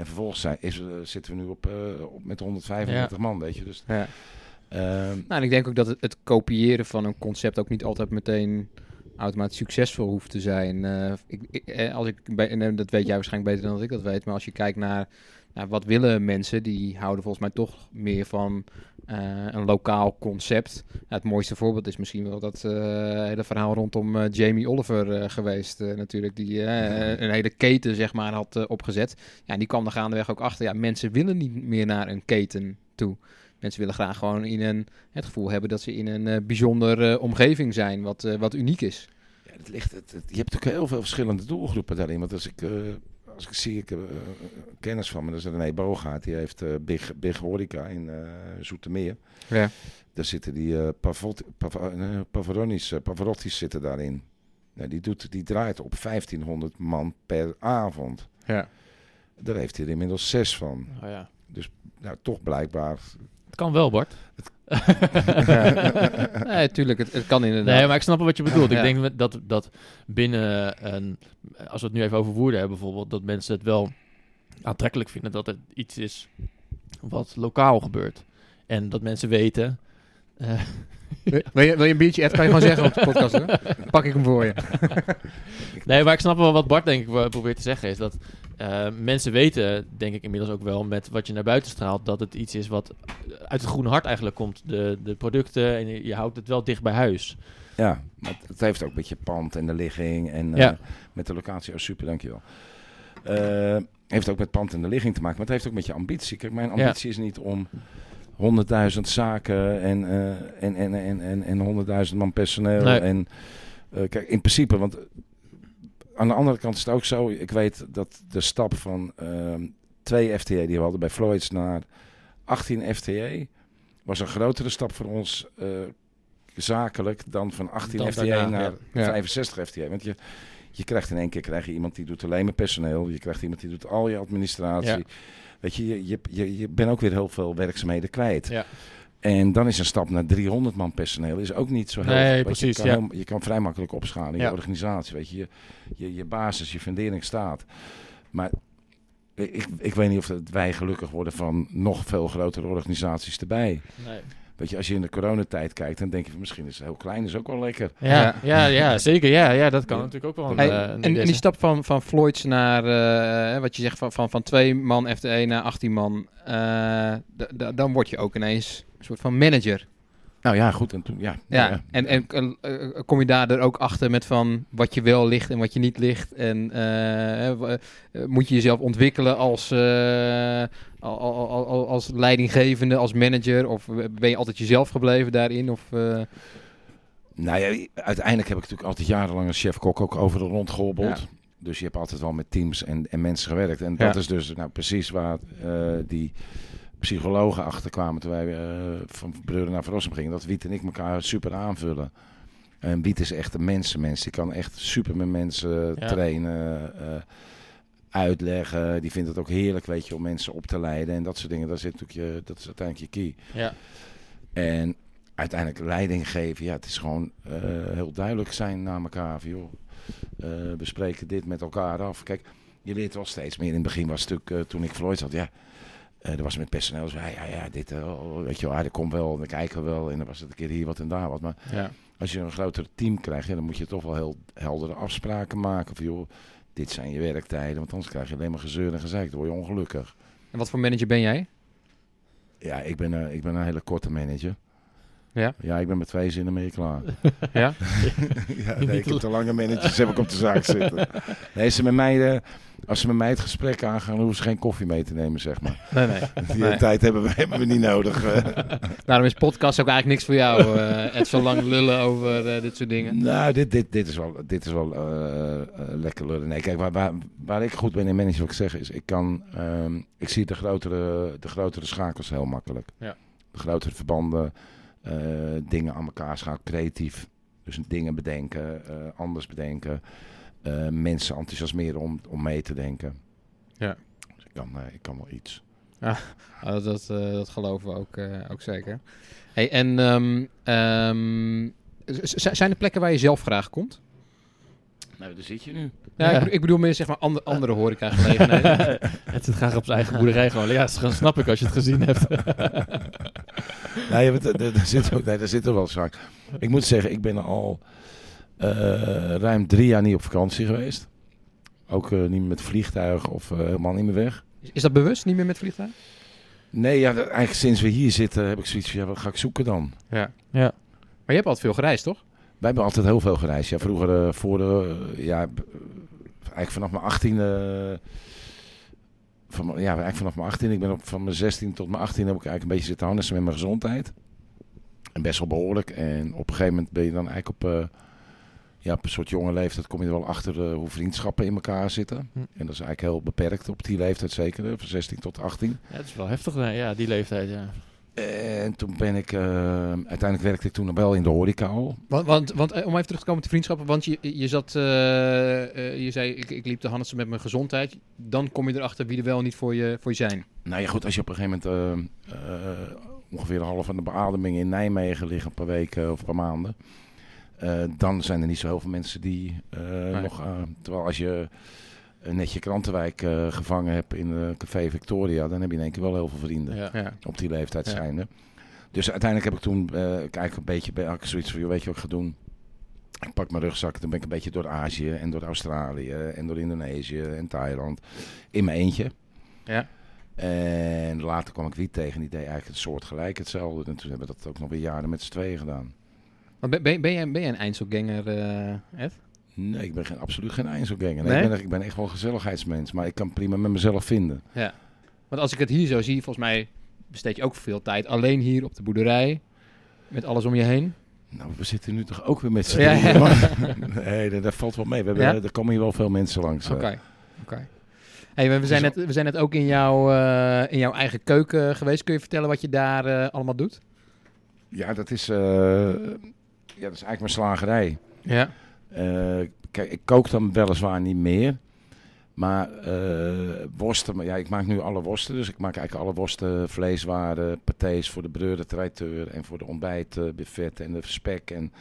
[SPEAKER 3] En vervolgens zijn, is, eh, zitten we nu op, eh, op met 135 man, weet je. Dus,
[SPEAKER 2] Ja.
[SPEAKER 3] ehm,
[SPEAKER 2] Nou, en ik denk ook dat het, het kopiëren van een concept ook niet altijd meteen automatisch succesvol hoeft te zijn. Eh, ik, ik, als ik, bij- en, dat weet jij waarschijnlijk beter dan dat ik dat weet, maar als je kijkt naar, naar wat willen mensen, die houden volgens mij toch meer van eh, een lokaal concept. Het mooiste voorbeeld is misschien wel dat eh, hele verhaal rondom eh, Jamie Oliver geweest natuurlijk, die een hele keten zeg maar had opgezet. Ja, en die kwam er gaandeweg ook achter, ja, mensen willen niet meer naar een keten toe. Mensen willen graag gewoon in een, het gevoel hebben dat ze in een bijzondere omgeving zijn, wat, wat uniek is.
[SPEAKER 3] ja, het ligt, het, het- je hebt natuurlijk heel veel verschillende doelgroepen daarin. Want als ik, als ik zie, ik heb eh, kennis van me, dat is René Bogaert. Die heeft eh, Big, Big Horeca in eh Zoetermeer.
[SPEAKER 2] Ja.
[SPEAKER 3] Daar zitten die eh Pavot, Pav, Pavarottis, Pavarottis zitten daarin. Nou, die, doet, die draait op 1500 man per avond.
[SPEAKER 2] Ja.
[SPEAKER 3] Daar heeft hij er inmiddels zes van.
[SPEAKER 1] Oh, ja.
[SPEAKER 3] Nou, toch blijkbaar.
[SPEAKER 1] Het kan wel, Bart.
[SPEAKER 2] nee, tuurlijk, het, het kan inderdaad.
[SPEAKER 1] Nee, maar ik snap wat je bedoelt. Ik denk dat, dat binnen een... Als we het nu even over woorden hebben bijvoorbeeld... dat mensen het wel aantrekkelijk vinden dat het iets is wat lokaal gebeurt. En dat mensen weten... eh,
[SPEAKER 2] Wil je, wil je een biertje, Ed? Kan je gewoon zeggen op de podcast, hoor. Dan pak ik hem voor je.
[SPEAKER 1] Nee, maar ik snap wel wat Bart denk ik probeert te zeggen. Is dat eh, mensen weten, denk ik inmiddels ook wel, met wat je naar buiten straalt, dat het iets is wat uit het groene hart eigenlijk komt. De, de producten en je, je houdt het wel dicht bij huis.
[SPEAKER 3] Ja, maar het, heeft ook met je pand en de ligging. En
[SPEAKER 1] Ja.
[SPEAKER 3] eh, met de locatie. Oh, super, dankjewel. Eh heeft ook met pand en de ligging te maken. Maar het heeft ook met je ambitie. Kijk, mijn
[SPEAKER 1] Ja.
[SPEAKER 3] ambitie is niet om 100.000 zaken en, eh, en, en, en, en, en 100.000 man personeel.
[SPEAKER 1] Nee.
[SPEAKER 3] En eh, kijk, in principe, want aan de andere kant is het ook zo. Ik weet dat de stap van ehm, twee FTE die we hadden bij Floyds naar 18 FTE was een grotere stap voor ons eh, zakelijk dan van 18
[SPEAKER 1] Dan
[SPEAKER 3] FTE
[SPEAKER 1] daarna,
[SPEAKER 3] naar
[SPEAKER 2] ja. Ja.
[SPEAKER 3] 65 FTE. Want je, je krijgt in één keer krijg je iemand die doet alleen maar personeel. Je krijgt iemand die doet al je administratie.
[SPEAKER 1] Ja.
[SPEAKER 3] Weet je, je, je, bent ook weer heel veel werkzaamheden kwijt.
[SPEAKER 1] Ja.
[SPEAKER 3] En dan is een stap naar 300 man personeel is ook niet zo heel
[SPEAKER 1] Nee, precies,
[SPEAKER 3] Je kan,
[SPEAKER 1] ja.
[SPEAKER 3] heel- je kan vrij makkelijk opschalen in
[SPEAKER 1] Ja.
[SPEAKER 3] je organisatie. Weet je, je, je, je basis, je fundering staat. Maar ik, ik weet niet of dat wij gelukkig worden van nog veel grotere organisaties erbij.
[SPEAKER 1] Nee.
[SPEAKER 3] Weet je, als je in de coronatijd kijkt, dan denk je van misschien is het heel klein, is ook wel lekker.
[SPEAKER 1] Ja,
[SPEAKER 2] Ja.
[SPEAKER 1] ja. Ja, zeker. Ja, ja, dat kan
[SPEAKER 3] Ja.
[SPEAKER 1] natuurlijk ook wel. Een,
[SPEAKER 2] Hey,
[SPEAKER 1] eh, een
[SPEAKER 2] en, die stap van, van Floyds naar, eh, wat je zegt, van, van, van twee man FTE naar 18 man, eh, dan word je ook ineens een soort van manager.
[SPEAKER 3] Nou ja, goed. En toen, ja,
[SPEAKER 2] Ja, en, en eh, kom je daar ook achter met van wat je wel ligt en wat je niet ligt? En eh, eh, moet je jezelf ontwikkelen als, eh, al- al- al- al- als leidinggevende, als manager? Of ben je altijd jezelf gebleven daarin? Of,
[SPEAKER 3] Nou ja, uiteindelijk heb ik natuurlijk altijd jarenlang als chef-kok ook overal rondgehobbeld.
[SPEAKER 2] Ja.
[SPEAKER 3] Dus je hebt altijd wel met teams en, en mensen gewerkt. En dat is dus nou, precies waar die psychologen achter kwamen toen wij eh, van Breuren naar Verrossum gingen. Dat Wiet en ik elkaar super aanvullen. En Wiet is echt een mensenmens. Die kan echt super met mensen
[SPEAKER 1] Ja.
[SPEAKER 3] trainen, eh, uitleggen. Die vindt het ook heerlijk, weet je, om mensen op te leiden en dat soort dingen. Dat, zit natuurlijk je, dat is uiteindelijk je key.
[SPEAKER 1] Ja.
[SPEAKER 3] En uiteindelijk leiding geven, ja, het is gewoon eh, heel duidelijk zijn naar elkaar. Van, joh, eh, we spreken dit met elkaar af. Kijk, je leert wel steeds meer. In het begin was het natuurlijk, eh, toen ik Floyd had, ja, eh er was met personeel zo, ja, ja, ja, dit, eh, oh, weet je wel, ah, dat komt wel, dan kijken we wel. En dan was het een keer hier wat en daar wat. Maar
[SPEAKER 1] Ja.
[SPEAKER 3] als je een groter team krijgt, ja, dan moet je toch wel heel heldere afspraken maken. Van, joh, dit zijn je werktijden, want anders krijg je alleen maar gezeur en gezeik. Dan word je ongelukkig.
[SPEAKER 2] En wat voor manager ben jij?
[SPEAKER 3] Ja, ik ben, eh, ik ben een hele korte manager.
[SPEAKER 2] Ja?
[SPEAKER 3] Ja, ik ben met twee zinnen mee klaar.
[SPEAKER 2] Ja?
[SPEAKER 3] ja, nee, ik heb te lange managers heb ik op de zaak zitten. Nee, ze met mij, eh, als ze met mij het gesprek aangaan, hoeven ze geen koffie mee te nemen, zeg maar.
[SPEAKER 1] Nee, nee.
[SPEAKER 3] Die
[SPEAKER 2] Nee.
[SPEAKER 3] tijd hebben we, hebben we niet nodig. eh.
[SPEAKER 2] Daarom is podcast ook eigenlijk niks voor jou. eh het zo lang lullen over dit soort dingen.
[SPEAKER 3] nou, dit, dit, dit is wel, dit is wel lekker lullen. Nee, kijk, waar, waar, waar ik goed ben in managen, wat ik zeg, is ik kan, ehm, ik zie de grotere, de grotere schakels heel makkelijk.
[SPEAKER 1] Ja.
[SPEAKER 3] De grotere verbanden, eh, dingen aan elkaar schakelen, creatief. Dus dingen bedenken, eh, anders bedenken. eh, mensen enthousiasmeren om, om mee te denken.
[SPEAKER 2] Ja.
[SPEAKER 3] Dus ik kan, eh, ik kan wel iets.
[SPEAKER 2] Ah, dat, dat, eh, dat geloven we ook, eh, ook zeker. Hey, en ehm, ehm, zijn er plekken waar je zelf graag komt?
[SPEAKER 3] Nou, daar zit je nu.
[SPEAKER 2] Ja,
[SPEAKER 1] Ja.
[SPEAKER 2] Ik, bedoel- ik bedoel meer zeg maar andere, andere horecagelegenheden.
[SPEAKER 1] het zit graag op zijn eigen boerderij gewoon. Ja, dat snap ik als je het gezien hebt.
[SPEAKER 3] Nee, er, er, er zit ook, nee, er zit er wel zaak. Ik moet zeggen, ik ben al eh, ruim drie jaar niet op vakantie geweest. Ook eh, niet meer met vliegtuig of eh, helemaal niet meer weg.
[SPEAKER 2] Is- Is dat bewust, niet meer met vliegtuig?
[SPEAKER 3] Nee, ja, eigenlijk sinds we hier zitten heb ik zoiets van, ja, wat ga ik zoeken dan?
[SPEAKER 2] Ja.
[SPEAKER 1] Ja.
[SPEAKER 2] Maar je hebt altijd veel gereisd, toch?
[SPEAKER 3] Wij hebben altijd heel veel gereisd. Ja, vroeger, eh, voor de, eh, ja, eigenlijk vanaf mijn achttiende, van, ja, eigenlijk vanaf mijn 18, ik ben op, van mijn 16 tot mijn 18 heb ik eigenlijk een beetje zitten harnessen met mijn gezondheid. En best wel behoorlijk. En op een gegeven moment ben je dan eigenlijk op, eh, ja, op een soort jonge leeftijd kom je er wel achter eh, hoe vriendschappen in elkaar zitten.
[SPEAKER 1] Hm.
[SPEAKER 3] En dat is eigenlijk heel beperkt op die leeftijd zeker, van 16 tot 18.
[SPEAKER 1] ja, het is wel heftig, ja, die leeftijd, ja.
[SPEAKER 3] En toen ben ik, eh, uiteindelijk werkte ik toen nog wel in de horeca al.
[SPEAKER 2] Want, want, want eh, om even terug te komen op de vriendschappen. Want je, je zat, eh, je zei, ik, ik liep de Hannessen met mijn gezondheid. Dan kom je erachter wie er wel niet voor je, voor je zijn.
[SPEAKER 3] Nou ja, goed, als je op een gegeven moment ongeveer een half van de beademing in Nijmegen ligt, een paar weken of een paar maanden, dan zijn er niet zo heel veel mensen die eh, nog. terwijl als je netje Krantenwijk eh, gevangen hebt in eh, Café Victoria, dan heb je in één keer wel heel veel vrienden
[SPEAKER 1] ja.
[SPEAKER 2] Ja.
[SPEAKER 3] op die leeftijd
[SPEAKER 2] Ja.
[SPEAKER 3] zijnde. Dus uiteindelijk heb ik toen eh kijk een beetje bij zoiets van, joh, weet je wat ik ga doen? Ik pak mijn rugzak, dan ben ik een beetje door Azië en door Australië en door Indonesië en Thailand in mijn eentje.
[SPEAKER 2] Ja.
[SPEAKER 3] En later kwam ik wiet tegen, die deed eigenlijk het soort gelijk hetzelfde. En toen hebben we dat ook nog weer jaren met z'n tweeën gedaan.
[SPEAKER 2] Maar ben, ben, ben, jij, ben jij een Einzelganger, eh Ed?
[SPEAKER 3] Nee, ik ben geen, absoluut geen Einzelganger. Nee,
[SPEAKER 2] Nee?
[SPEAKER 3] Ik, ben, echt- ik ben echt wel een gezelligheidsmens, maar ik kan prima met mezelf vinden.
[SPEAKER 2] Ja. Want als ik het hier zo zie, volgens mij besteed je ook veel tijd alleen hier op de boerderij. Met alles om je heen.
[SPEAKER 3] Nou, we zitten nu toch ook weer met z'n drieën,
[SPEAKER 2] ja.
[SPEAKER 3] Nee, dat, dat valt wel mee. We hebben,
[SPEAKER 2] Ja?
[SPEAKER 3] Er komen hier wel veel mensen langs. eh.
[SPEAKER 2] Oké. Oké. Hey, we, we, zijn
[SPEAKER 3] Dus-
[SPEAKER 2] net, we zijn net ook in, jouw eh, in jouw eigen keuken geweest. Kun je vertellen wat je daar eh, allemaal doet?
[SPEAKER 3] Ja, dat is, ja, dat is eigenlijk mijn slagerij.
[SPEAKER 2] Ja.
[SPEAKER 3] Eh, kijk, ik kook dan weliswaar niet meer. Maar eh, worsten, maar ja, ik maak nu alle worsten. Dus ik maak eigenlijk alle worsten, vleeswaren, patés voor de breur, de traiteur en voor de ontbijt, eh, en de spek. En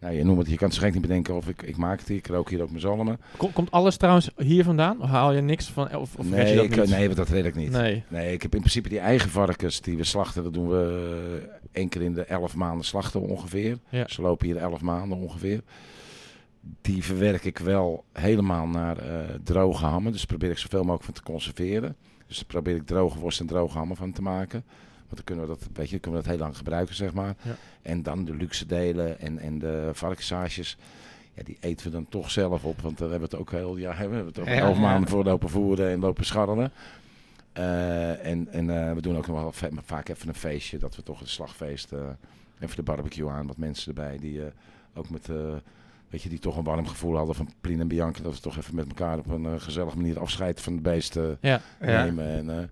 [SPEAKER 3] nou, je noemt het, je kan het zich echt niet bedenken of ik, ik maak het hier. Ik rook hier ook mijn zalmen.
[SPEAKER 1] Kom- Komt alles trouwens hier vandaan? Of haal je niks van? Of, of je
[SPEAKER 3] nee,
[SPEAKER 1] dat
[SPEAKER 3] ik,
[SPEAKER 1] niet?
[SPEAKER 3] nee, dat red ik niet.
[SPEAKER 1] Nee.
[SPEAKER 3] Nee, ik heb in principe die eigen varkens die we slachten. Dat doen we één keer in de elf maanden slachten ongeveer.
[SPEAKER 1] Ja.
[SPEAKER 3] Ze lopen hier elf maanden ongeveer. Die verwerk ik wel helemaal naar eh, droge hammen. Dus probeer ik zoveel mogelijk van te conserveren. Dus probeer ik droge worst en droge hammen van te maken. Want dan kunnen we dat, weet je, kunnen we dat heel lang gebruiken, zeg maar.
[SPEAKER 1] Ja.
[SPEAKER 3] En dan de luxe delen en, en de varkenssages. Ja, die eten we dan toch zelf op. Want daar hebben we het ook heel jaar hebben we het ook
[SPEAKER 2] Ja,
[SPEAKER 3] elf
[SPEAKER 2] ja.
[SPEAKER 3] maanden voor lopen voeren en lopen scharrelen. Eh, en en eh, we doen ook nog wel va- vaak even een feestje. Dat we toch een slagfeest, eh, even de barbecue aan. Wat mensen erbij die eh, ook met eh, weet je, die toch een warm gevoel hadden van Plien en Bianca. Dat we toch even met elkaar op een eh, gezellige manier afscheid van de beesten
[SPEAKER 1] Ja,
[SPEAKER 2] Ja.
[SPEAKER 3] nemen. En, eh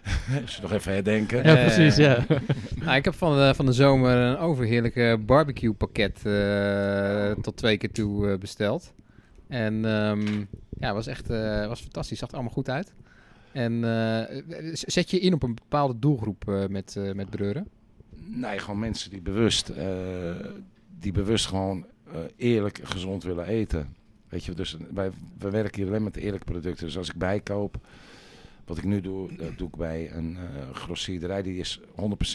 [SPEAKER 3] als je nog even herdenken.
[SPEAKER 1] ja
[SPEAKER 2] Eh,
[SPEAKER 1] precies, ja.
[SPEAKER 2] Nou, ik heb van de, van de zomer een overheerlijke barbecue pakket eh, tot twee keer toe eh, besteld. En ehm, ja, was echt eh, was fantastisch. Zag er allemaal goed uit. En eh, zet je in op een bepaalde doelgroep eh, met, eh, met breuren?
[SPEAKER 3] Nee, gewoon mensen die bewust, eh, die bewust gewoon eh, eerlijk gezond willen eten. Weet je, dus wij, we werken hier alleen met eerlijke producten. Dus als ik bijkoop, wat ik nu doe, dat doe ik bij een eh grossierderij. Die is 100%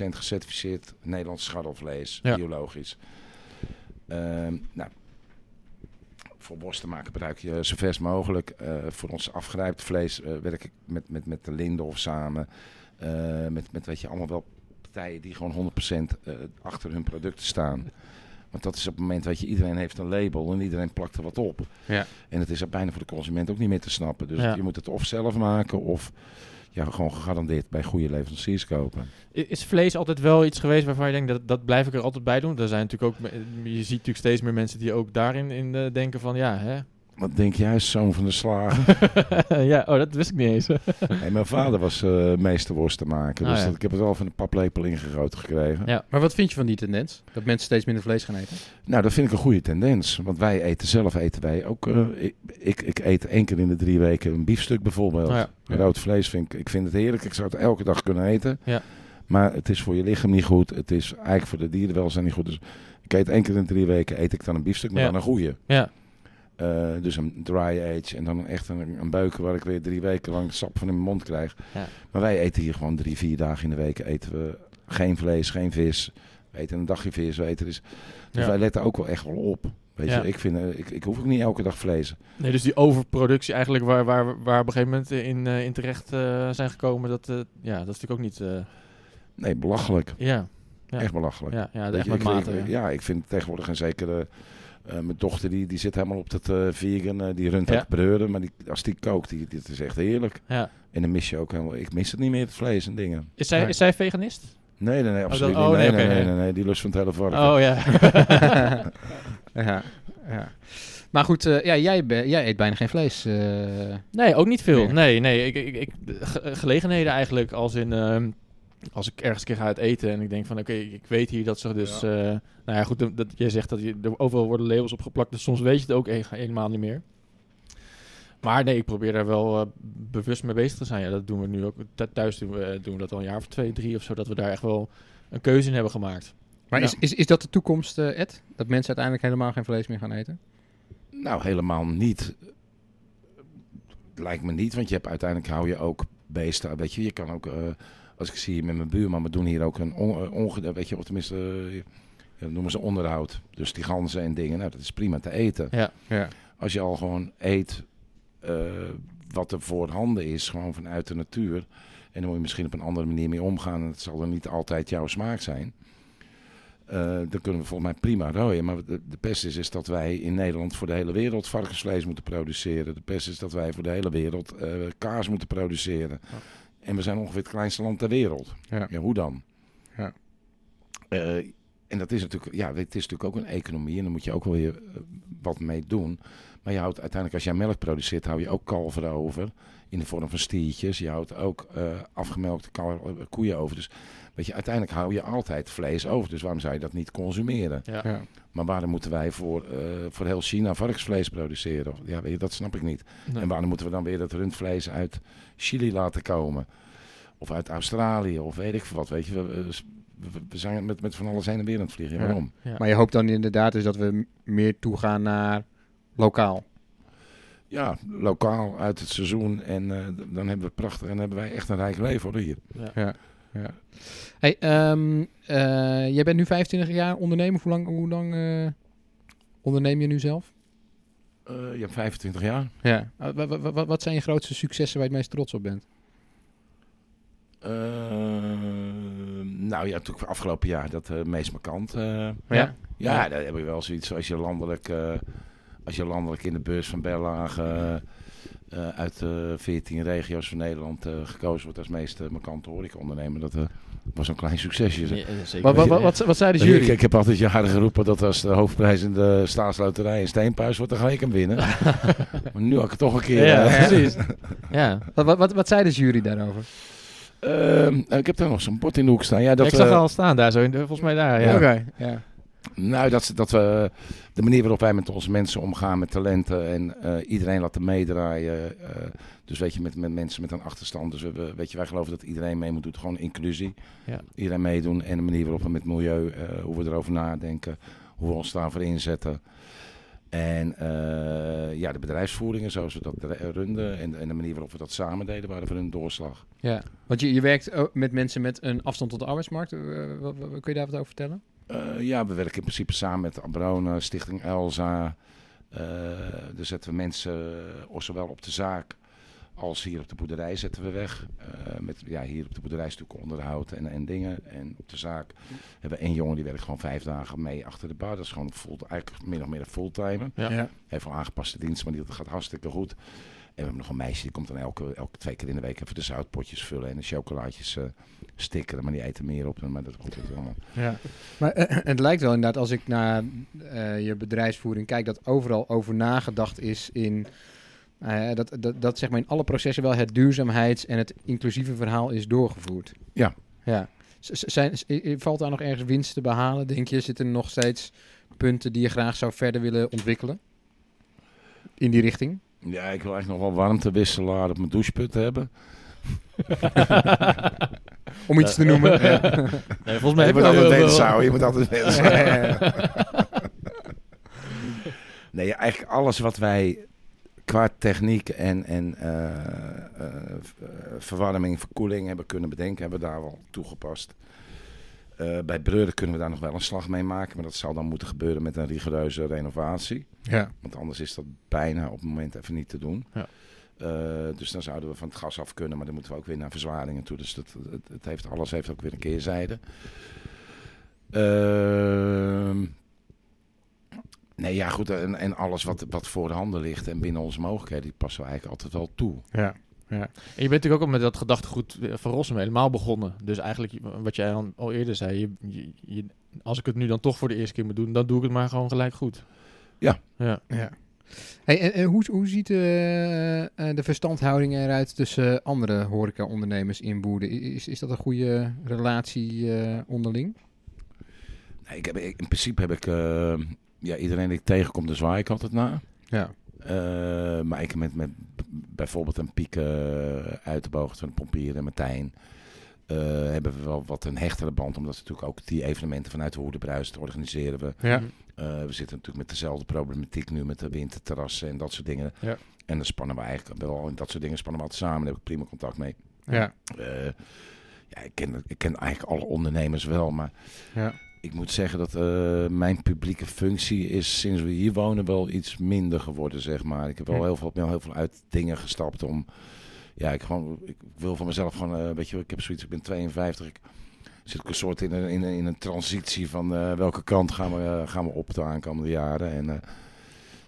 [SPEAKER 3] gecertificeerd Nederlands scharrelvlees,
[SPEAKER 1] Ja.
[SPEAKER 3] biologisch. Ehm, nou, voor worst te maken gebruik je zo vers mogelijk. Eh, voor ons afgerijpt vlees eh, werk ik met, met, met de Lindorf samen. Eh, met, met weet je, allemaal wel partijen die gewoon 100% eh, achter hun producten staan. Want dat is op het moment, weet je, iedereen heeft een label en iedereen plakt er wat op.
[SPEAKER 2] Ja.
[SPEAKER 3] En het is bijna voor de consument ook niet meer te snappen. Dus
[SPEAKER 1] Ja.
[SPEAKER 3] je moet het of zelf maken of ja, gewoon gegarandeerd bij goede leveranciers kopen.
[SPEAKER 1] Is vlees altijd wel iets geweest waarvan je denkt, dat, dat blijf ik er altijd bij doen? Er zijn natuurlijk ook, me- je ziet natuurlijk steeds meer mensen die ook daarin in, eh, denken van, ja, hè.
[SPEAKER 3] Wat denk jij, zoon van de slager?
[SPEAKER 1] ja, oh, dat wist ik niet eens.
[SPEAKER 3] hey, mijn vader was eh meesterworst te maken.
[SPEAKER 1] Ah,
[SPEAKER 3] dus
[SPEAKER 1] ja.
[SPEAKER 3] dat, ik heb het wel van een paplepel ingegoten gekregen.
[SPEAKER 1] Ja.
[SPEAKER 2] Maar wat vind je van die tendens? Dat mensen steeds minder vlees gaan eten?
[SPEAKER 3] Nou, dat vind ik een goede tendens. Want wij eten zelf, eten wij ook. eh, ik, ik, ik eet één keer in de drie weken een biefstuk bijvoorbeeld.
[SPEAKER 1] Ja.
[SPEAKER 2] Ja.
[SPEAKER 3] Rood vlees vind ik, ik vind het heerlijk. Ik zou het elke dag kunnen eten.
[SPEAKER 1] Ja.
[SPEAKER 3] Maar het is voor je lichaam niet goed. Het is eigenlijk voor de dierenwelzijn niet goed. Dus ik eet één keer in de drie weken eet ik dan een biefstuk, maar
[SPEAKER 1] Ja.
[SPEAKER 3] dan een goede.
[SPEAKER 1] Ja,
[SPEAKER 3] Eh, dus een dry age en dan echt een, een beuken waar ik weer drie weken lang sap van in mijn mond krijg.
[SPEAKER 1] Ja.
[SPEAKER 3] Maar wij eten hier gewoon drie, vier dagen in de week eten we geen vlees, geen vis. We eten een dagje vis, we eten dus. Dus
[SPEAKER 1] Ja.
[SPEAKER 3] wij letten ook wel echt wel op. Weet
[SPEAKER 1] Ja.
[SPEAKER 3] je, ik, vind, eh, ik, ik hoef ook niet elke dag vlees.
[SPEAKER 1] nee, dus die overproductie eigenlijk waar, waar, waar op een gegeven moment in, eh, in terecht eh, zijn gekomen, dat, eh, ja, dat is natuurlijk ook niet, eh,
[SPEAKER 3] Nee, belachelijk.
[SPEAKER 1] ja, Ja.
[SPEAKER 3] Echt belachelijk.
[SPEAKER 1] ja, ja, echt
[SPEAKER 3] je,
[SPEAKER 1] met
[SPEAKER 3] ik,
[SPEAKER 1] mate.
[SPEAKER 3] ik-
[SPEAKER 1] ja.
[SPEAKER 3] ja, ik vind tegenwoordig een zekere... eh, mijn dochter die, die zit helemaal op dat eh, vegan, eh, die runt
[SPEAKER 1] Ja.
[SPEAKER 3] ook breuren. Maar die, als die kookt, die, dit is echt heerlijk.
[SPEAKER 1] Ja.
[SPEAKER 3] En dan mis je ook helemaal... Ik mis het niet meer, het vlees en dingen.
[SPEAKER 1] Is, zij,
[SPEAKER 2] Nee.
[SPEAKER 1] is zij veganist?
[SPEAKER 3] Nee, nee, nee, absoluut
[SPEAKER 1] dat-
[SPEAKER 3] niet.
[SPEAKER 1] oh,
[SPEAKER 3] nee,
[SPEAKER 1] nee,
[SPEAKER 3] nee,
[SPEAKER 1] oké,
[SPEAKER 3] nee,
[SPEAKER 1] nee.
[SPEAKER 3] nee, nee, die lust van het hele varken.
[SPEAKER 1] Oh ja.
[SPEAKER 2] ja, ja. Maar goed, eh, ja, jij, jij eet bijna geen vlees. eh.
[SPEAKER 1] Nee, ook niet veel.
[SPEAKER 2] Nee.
[SPEAKER 1] Nee, nee. Ik, ik, ik, ge- gelegenheden eigenlijk als in... ehm, als ik ergens een keer ga uit eten en ik denk van... Oké, ik weet hier dat ze dus... eh, nou ja, goed, dat, dat, jij zegt dat je, er overal worden labels op geplakt. Dus soms weet je het ook helemaal niet meer. Maar nee, ik probeer daar wel eh, bewust mee bezig te zijn. Ja, dat doen we nu ook. Th- Thuis doen we, doen we dat al een jaar of twee, drie of zo. Dat we daar echt wel een keuze in hebben gemaakt.
[SPEAKER 2] Maar is, is, is dat de toekomst, eh, Ed? Dat mensen uiteindelijk helemaal geen vlees meer gaan eten?
[SPEAKER 3] Nou, helemaal niet. Lijkt me niet, want je hebt uiteindelijk hou je ook beesten. Weet je, je kan ook, eh, als ik zie hier met mijn buurman, we doen hier ook een on, eh, onge- weet je, of tenminste, eh, ja, dat noemen ze onderhoud. Dus die ganzen en dingen, nou, dat is prima te eten.
[SPEAKER 1] Ja.
[SPEAKER 2] Ja.
[SPEAKER 3] Als je al gewoon eet eh, wat er voorhanden is, gewoon vanuit de natuur. En dan moet je misschien op een andere manier mee omgaan. En het zal dan niet altijd jouw smaak zijn. Eh, dan kunnen we volgens mij prima rooien. Maar de, de pest is, is dat wij in Nederland voor de hele wereld varkensvlees moeten produceren. De pest is dat wij voor de hele wereld eh, kaas moeten produceren.
[SPEAKER 1] Ja.
[SPEAKER 3] En we zijn ongeveer het kleinste land ter wereld.
[SPEAKER 2] Ja.
[SPEAKER 3] Ja, hoe dan?
[SPEAKER 2] Ja.
[SPEAKER 3] Eh, en dat is natuurlijk, ja, het is natuurlijk ook een economie en daar moet je ook wel weer eh, wat mee doen. Maar je houdt uiteindelijk, als jij melk produceert, hou je ook kalveren over in de vorm van stiertjes. Je houdt ook eh, afgemelkte koeien over. Dus weet je, uiteindelijk hou je altijd vlees over. Dus waarom zou je dat niet consumeren?
[SPEAKER 1] Ja.
[SPEAKER 2] Ja.
[SPEAKER 3] Maar waarom moeten wij voor, eh, voor heel China varkensvlees produceren? Of- Ja, weet je, dat snap ik niet.
[SPEAKER 1] Nee.
[SPEAKER 3] En waarom moeten we dan weer dat rundvlees uit Chili laten komen? Of uit Australië, of weet ik veel wat. Weet je, we, we, we zijn met, met van alles heen en weer aan het vliegen. Ja. Waarom?
[SPEAKER 1] Ja.
[SPEAKER 2] Maar je hoopt dan inderdaad dus dat we meer toegaan naar lokaal.
[SPEAKER 3] Ja, lokaal, uit het seizoen. En eh, dan hebben we prachtig. En hebben wij echt een rijk leven hoor, hier.
[SPEAKER 1] Ja.
[SPEAKER 2] Ja. ja. Hey, ehm, eh, jij bent nu 25 jaar ondernemer. Hoe lang, hoe lang eh, onderneem je nu zelf?
[SPEAKER 3] Eh, je hebt 25 jaar.
[SPEAKER 2] Ja. Uh, wa- wat zijn je grootste successen waar je het meest trots op bent?
[SPEAKER 3] Eh, nou ja, natuurlijk afgelopen jaar dat eh meest markant. eh,
[SPEAKER 2] Ja.
[SPEAKER 3] ja, daar heb ik wel zoiets. Als je landelijk, eh, als je landelijk in de beurs van Berlage eh, uit de 14 regio's van Nederland eh, gekozen wordt als meest uh, markante horecaondernemer. Dat eh, was een klein succesje. zeg.
[SPEAKER 1] Ja, zeker.
[SPEAKER 2] Wat, wat, wat, zei de
[SPEAKER 3] Ik,
[SPEAKER 2] jury?
[SPEAKER 3] ik heb altijd jaren geroepen dat als de hoofdprijs in de staatsloterij in Steenpuis wordt, dan ga ik hem winnen. maar nu had ik het toch een keer.
[SPEAKER 1] Ja, precies. ja.
[SPEAKER 2] Wat, wat, wat, wat zei de jury daarover?
[SPEAKER 3] Ehm, ik heb daar nog zo'n bord in de hoek staan. Ja, dat,
[SPEAKER 1] ik zag al staan daar zo, in volgens mij daar. Ja.
[SPEAKER 2] Oké, ja.
[SPEAKER 3] Nou, dat, dat we de manier waarop wij met onze mensen omgaan, met talenten en eh, iedereen laten meedraaien. eh, dus weet je, met, met mensen met een achterstand. Dus we, we- weet je, wij geloven dat iedereen mee moet doen. Gewoon inclusie.
[SPEAKER 1] Ja.
[SPEAKER 3] Iedereen meedoen. En de manier waarop we met milieu, eh, hoe we erover nadenken, hoe we ons daarvoor inzetten. En ja, de bedrijfsvoeringen zoals we dat runden en, en de manier waarop we dat samen deden, waren voor hun doorslag.
[SPEAKER 2] ja. Want je, je werkt ook met mensen met een afstand tot de arbeidsmarkt. Kun je daar wat over vertellen?
[SPEAKER 3] Eh, ja, we werken in principe samen met Abrona, Stichting Elsa. Eh daar zetten we mensen, eh, zowel op de zaak als hier op de boerderij zetten we weg. Eh, met, ja, hier op de boerderij is natuurlijk onderhoud en, en dingen. En op de zaak hebben we één jongen die werkt gewoon vijf dagen mee achter de bar. Dat is gewoon full, eigenlijk min of meer een fulltimer.
[SPEAKER 1] Ja.
[SPEAKER 2] ja.
[SPEAKER 3] Heeft wel aangepaste dienst, maar die, dat gaat hartstikke goed. En we hebben nog een meisje, die komt dan elke, elke twee keer in de week even de zoutpotjes vullen en de chocolaatjes eh stikkeren. Maar die eten meer op, maar dat komt het allemaal.
[SPEAKER 2] Ja. Maar eh, het lijkt wel inderdaad, als ik naar eh, je bedrijfsvoering kijk, dat overal over nagedacht is in. eh, dat, dat, dat zeg maar in alle processen wel het duurzaamheids- en het inclusieve verhaal is doorgevoerd.
[SPEAKER 3] Ja.
[SPEAKER 2] ja. Z- Zijn, valt daar nog ergens winst te behalen, denk je? Zitten er nog steeds punten die je graag zou verder willen ontwikkelen? In die richting?
[SPEAKER 3] Ja, ik wil eigenlijk nog wel warmtewisselaar op mijn doucheput hebben.
[SPEAKER 2] Om iets te noemen. ja.
[SPEAKER 1] Nee, volgens mij
[SPEAKER 3] je
[SPEAKER 1] heb
[SPEAKER 3] moet
[SPEAKER 1] je
[SPEAKER 3] altijd
[SPEAKER 1] veel-
[SPEAKER 3] houden, je moet altijd. Nee, eigenlijk alles wat wij qua techniek en, en eh, eh, eh, verwarming, verkoeling hebben kunnen bedenken, hebben we daar wel toegepast. Eh, bij Breuren kunnen we daar nog wel een slag mee maken, maar dat zal dan moeten gebeuren met een rigoureuze renovatie.
[SPEAKER 2] Ja.
[SPEAKER 3] Want anders is dat bijna op het moment even niet te doen.
[SPEAKER 1] Ja.
[SPEAKER 3] Eh, dus dan zouden we van het gas af kunnen, maar dan moeten we ook weer naar verzwaringen toe. Dus dat, het, het heeft, alles heeft ook weer een keerzijde. Ehm nee, ja goed. En, en alles wat, wat voor de handen ligt en binnen onze mogelijkheden, die passen we eigenlijk altijd wel toe.
[SPEAKER 2] Ja.
[SPEAKER 1] En je bent natuurlijk ook al met dat gedachtegoed van Rossum helemaal begonnen. Dus eigenlijk, wat jij al- al eerder zei, je, je, je- als ik het nu dan toch voor de eerste keer moet doen, dan doe ik het maar gewoon gelijk goed.
[SPEAKER 3] Ja.
[SPEAKER 1] Ja.
[SPEAKER 2] Ja. Hey, en, en hoe, hoe ziet eh, eh, de verstandhouding eruit tussen andere horeca-ondernemers in Boerden? Is, is dat een goede relatie eh, onderling?
[SPEAKER 3] Nee, ik heb, ik- in principe heb ik, eh, ja, iedereen die ik tegenkom, daar zwaai ik altijd naar.
[SPEAKER 2] Ja.
[SPEAKER 3] Eh, maar ik met, met bijvoorbeeld een piek uit de boog van Pompier en Martijn. Eh, hebben we wel wat een hechtere band, omdat we natuurlijk ook die evenementen vanuit de Hoerde Bruist organiseren we.
[SPEAKER 2] Ja.
[SPEAKER 3] Eh, we zitten natuurlijk met dezelfde problematiek nu met de winterterrassen en dat soort dingen.
[SPEAKER 2] Ja.
[SPEAKER 3] En dan spannen we eigenlijk wel in dat soort dingen spannen we altijd samen. Daar heb ik prima contact mee.
[SPEAKER 2] Ja.
[SPEAKER 3] Eh, ja, ik ken, ik ken eigenlijk alle ondernemers wel, maar
[SPEAKER 2] Ja.
[SPEAKER 3] ik moet zeggen dat mijn publieke functie is sinds we hier wonen wel iets minder geworden, zeg maar. Ik heb wel
[SPEAKER 2] Hm.
[SPEAKER 3] heel veel, heel veel uit dingen gestapt om... Ja, ik, gewoon, ik wil van mezelf gewoon, eh, weet je, ik heb zoiets, ik ben 52, ik zit ook een soort in een, in een, in een transitie van eh, welke kant gaan we, eh, gaan we op de aankomende jaren. En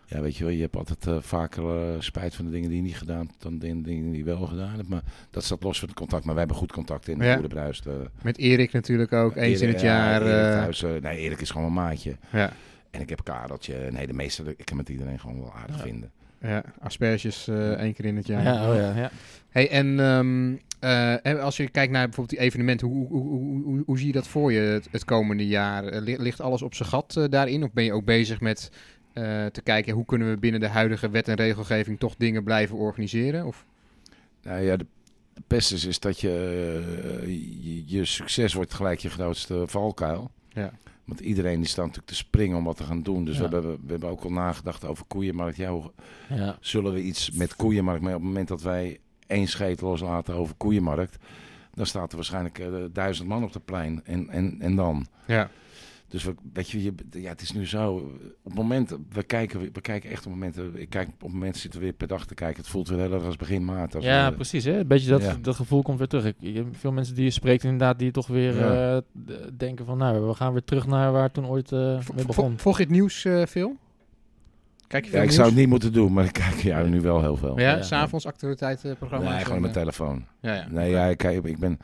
[SPEAKER 3] ja, weet je wel, je hebt altijd vaker spijt van de dingen die je niet gedaan hebt dan de dingen die je wel gedaan hebt. Maar dat staat los van het contact. Maar wij hebben goed contact in de
[SPEAKER 2] Ja.
[SPEAKER 3] Bruist.
[SPEAKER 2] Met Erik natuurlijk ook, eens in het
[SPEAKER 3] ja,
[SPEAKER 2] jaar.
[SPEAKER 3] Erik thuis, nee, Erik is gewoon een maatje.
[SPEAKER 2] ja.
[SPEAKER 3] En ik heb Kareltje. Nee, de meeste, ik kan met iedereen gewoon wel aardig
[SPEAKER 1] Ja.
[SPEAKER 3] vinden.
[SPEAKER 2] Ja, asperges eh één keer in het jaar.
[SPEAKER 1] Ja, oh ja, ja.
[SPEAKER 2] Hey, en ehm, eh, en als je kijkt naar bijvoorbeeld die evenementen, hoe, hoe, hoe, hoe, hoe zie je dat voor je het, het komende jaar? Eh, li- ligt alles op zijn gat daarin? Of ben je ook bezig met eh, te kijken hoe kunnen we binnen de huidige wet en regelgeving toch dingen blijven organiseren? Of?
[SPEAKER 3] Nou ja, de, de pest is, is dat je, je, je succes wordt gelijk je grootste valkuil.
[SPEAKER 2] Ja.
[SPEAKER 3] Want iedereen die staat natuurlijk te springen om wat te gaan doen. Dus
[SPEAKER 1] Ja.
[SPEAKER 3] we, hebben, we hebben ook al nagedacht over koeienmarkt. Ja, hoe,
[SPEAKER 1] ja.
[SPEAKER 3] zullen we iets met koeienmarkt? Maar op het moment dat wij één scheet loslaten over koeienmarkt... dan staat er waarschijnlijk eh, duizend man op het plein. En, en, en dan?
[SPEAKER 2] Ja.
[SPEAKER 3] Dus we, weet je, je, ja, het is nu zo. Op het moment, we kijken, we kijken echt op momenten. Ik kijk op momenten zitten we weer per dag te kijken. Het voelt weer heel erg als begin maart. Als
[SPEAKER 1] ja,
[SPEAKER 3] we-
[SPEAKER 1] precies. Hè? Een beetje dat,
[SPEAKER 3] Ja.
[SPEAKER 1] dat gevoel komt weer terug. Ik, veel mensen die je spreekt inderdaad die toch weer
[SPEAKER 3] Ja.
[SPEAKER 1] eh, denken van nou, we gaan weer terug naar waar het toen ooit eh
[SPEAKER 2] Vo-
[SPEAKER 1] mee begon.
[SPEAKER 2] Volg je het nieuws eh, veel? Kijk je
[SPEAKER 3] Ja,
[SPEAKER 2] veel
[SPEAKER 3] ik zou het niet moeten doen, maar ik kijk ja, nu wel heel veel.
[SPEAKER 2] Ja,
[SPEAKER 1] Ja.
[SPEAKER 2] s'avonds actualiteitenprogramma's?
[SPEAKER 3] Nee, gewoon
[SPEAKER 2] en,
[SPEAKER 3] mijn telefoon.
[SPEAKER 2] Ja, ja.
[SPEAKER 3] Nee, ja, ik, kijk, ik, ben,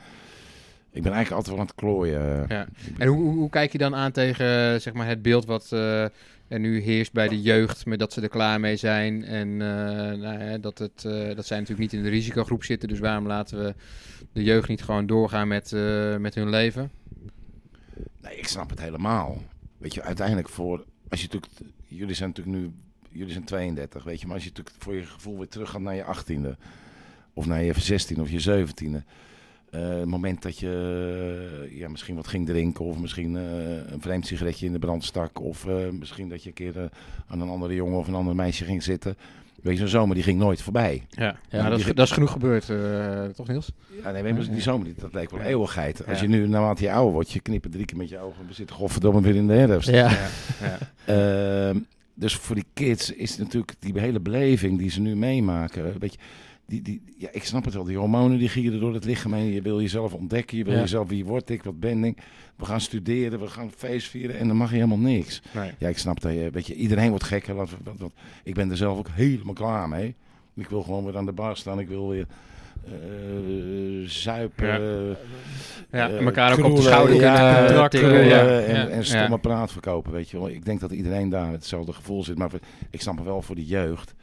[SPEAKER 3] ik ben eigenlijk altijd wel aan het klooien.
[SPEAKER 2] Ja. En hoe, hoe, hoe kijk je dan aan tegen zeg maar, het beeld wat eh, er nu heerst bij de jeugd, met dat ze er klaar mee zijn en eh, nou, ja, dat, het, eh, dat zij natuurlijk niet in de risicogroep zitten, dus waarom laten we de jeugd niet gewoon doorgaan met, eh, met hun leven?
[SPEAKER 3] Nee, ik snap het helemaal. Weet je, uiteindelijk voor... Als je natuurlijk, jullie zijn natuurlijk nu... Jullie zijn 32, weet je. Maar als je natuurlijk voor je gevoel weer terug gaat naar je 18e... Of naar je 16 of je 17e... eh, het moment dat je eh, ja, misschien wat ging drinken... Of misschien eh, een vreemd sigaretje in de brand stak... Of eh, misschien dat je een keer aan een andere jongen of een ander meisje ging zitten... Weet je, zo'n zomer die ging nooit voorbij.
[SPEAKER 2] Ja,
[SPEAKER 1] Ja,
[SPEAKER 2] dat, dat is genoeg gebeurd, eh, toch Niels?
[SPEAKER 3] Ja, nee, maar die zomer, dat leek wel eeuwigheid. Als
[SPEAKER 2] Ja.
[SPEAKER 3] je nu, naarmate je ouder wordt, je knipt drie keer met je ogen... We zitten godverdomme weer in de herfst.
[SPEAKER 1] Ja.
[SPEAKER 2] ja.
[SPEAKER 3] Ehm, dus voor die kids is het natuurlijk die hele beleving die ze nu meemaken. Weet je, die, die, ja, ik snap het wel. Die hormonen die gieren door het lichaam heen. Je wil jezelf ontdekken. Je wil
[SPEAKER 1] Ja.
[SPEAKER 3] jezelf, wie word ik, wat ben ik. We gaan studeren, we gaan feest vieren en dan mag je helemaal niks.
[SPEAKER 2] Nee.
[SPEAKER 3] Ja, ik snap dat je, weet je, iedereen wordt gekker. Want, want, want ik ben er zelf ook helemaal klaar mee. Ik wil gewoon weer aan de bar staan. Ik wil weer eh, zuipen.
[SPEAKER 2] Ja.
[SPEAKER 3] eh,
[SPEAKER 2] Ja,
[SPEAKER 3] eh,
[SPEAKER 2] elkaar ook op de schouder
[SPEAKER 3] ja,
[SPEAKER 2] kunnen. Ja.
[SPEAKER 3] En, stomme praat verkopen, weet je wel. Ik denk dat iedereen daar hetzelfde gevoel zit. Maar ik snap het wel voor de jeugd.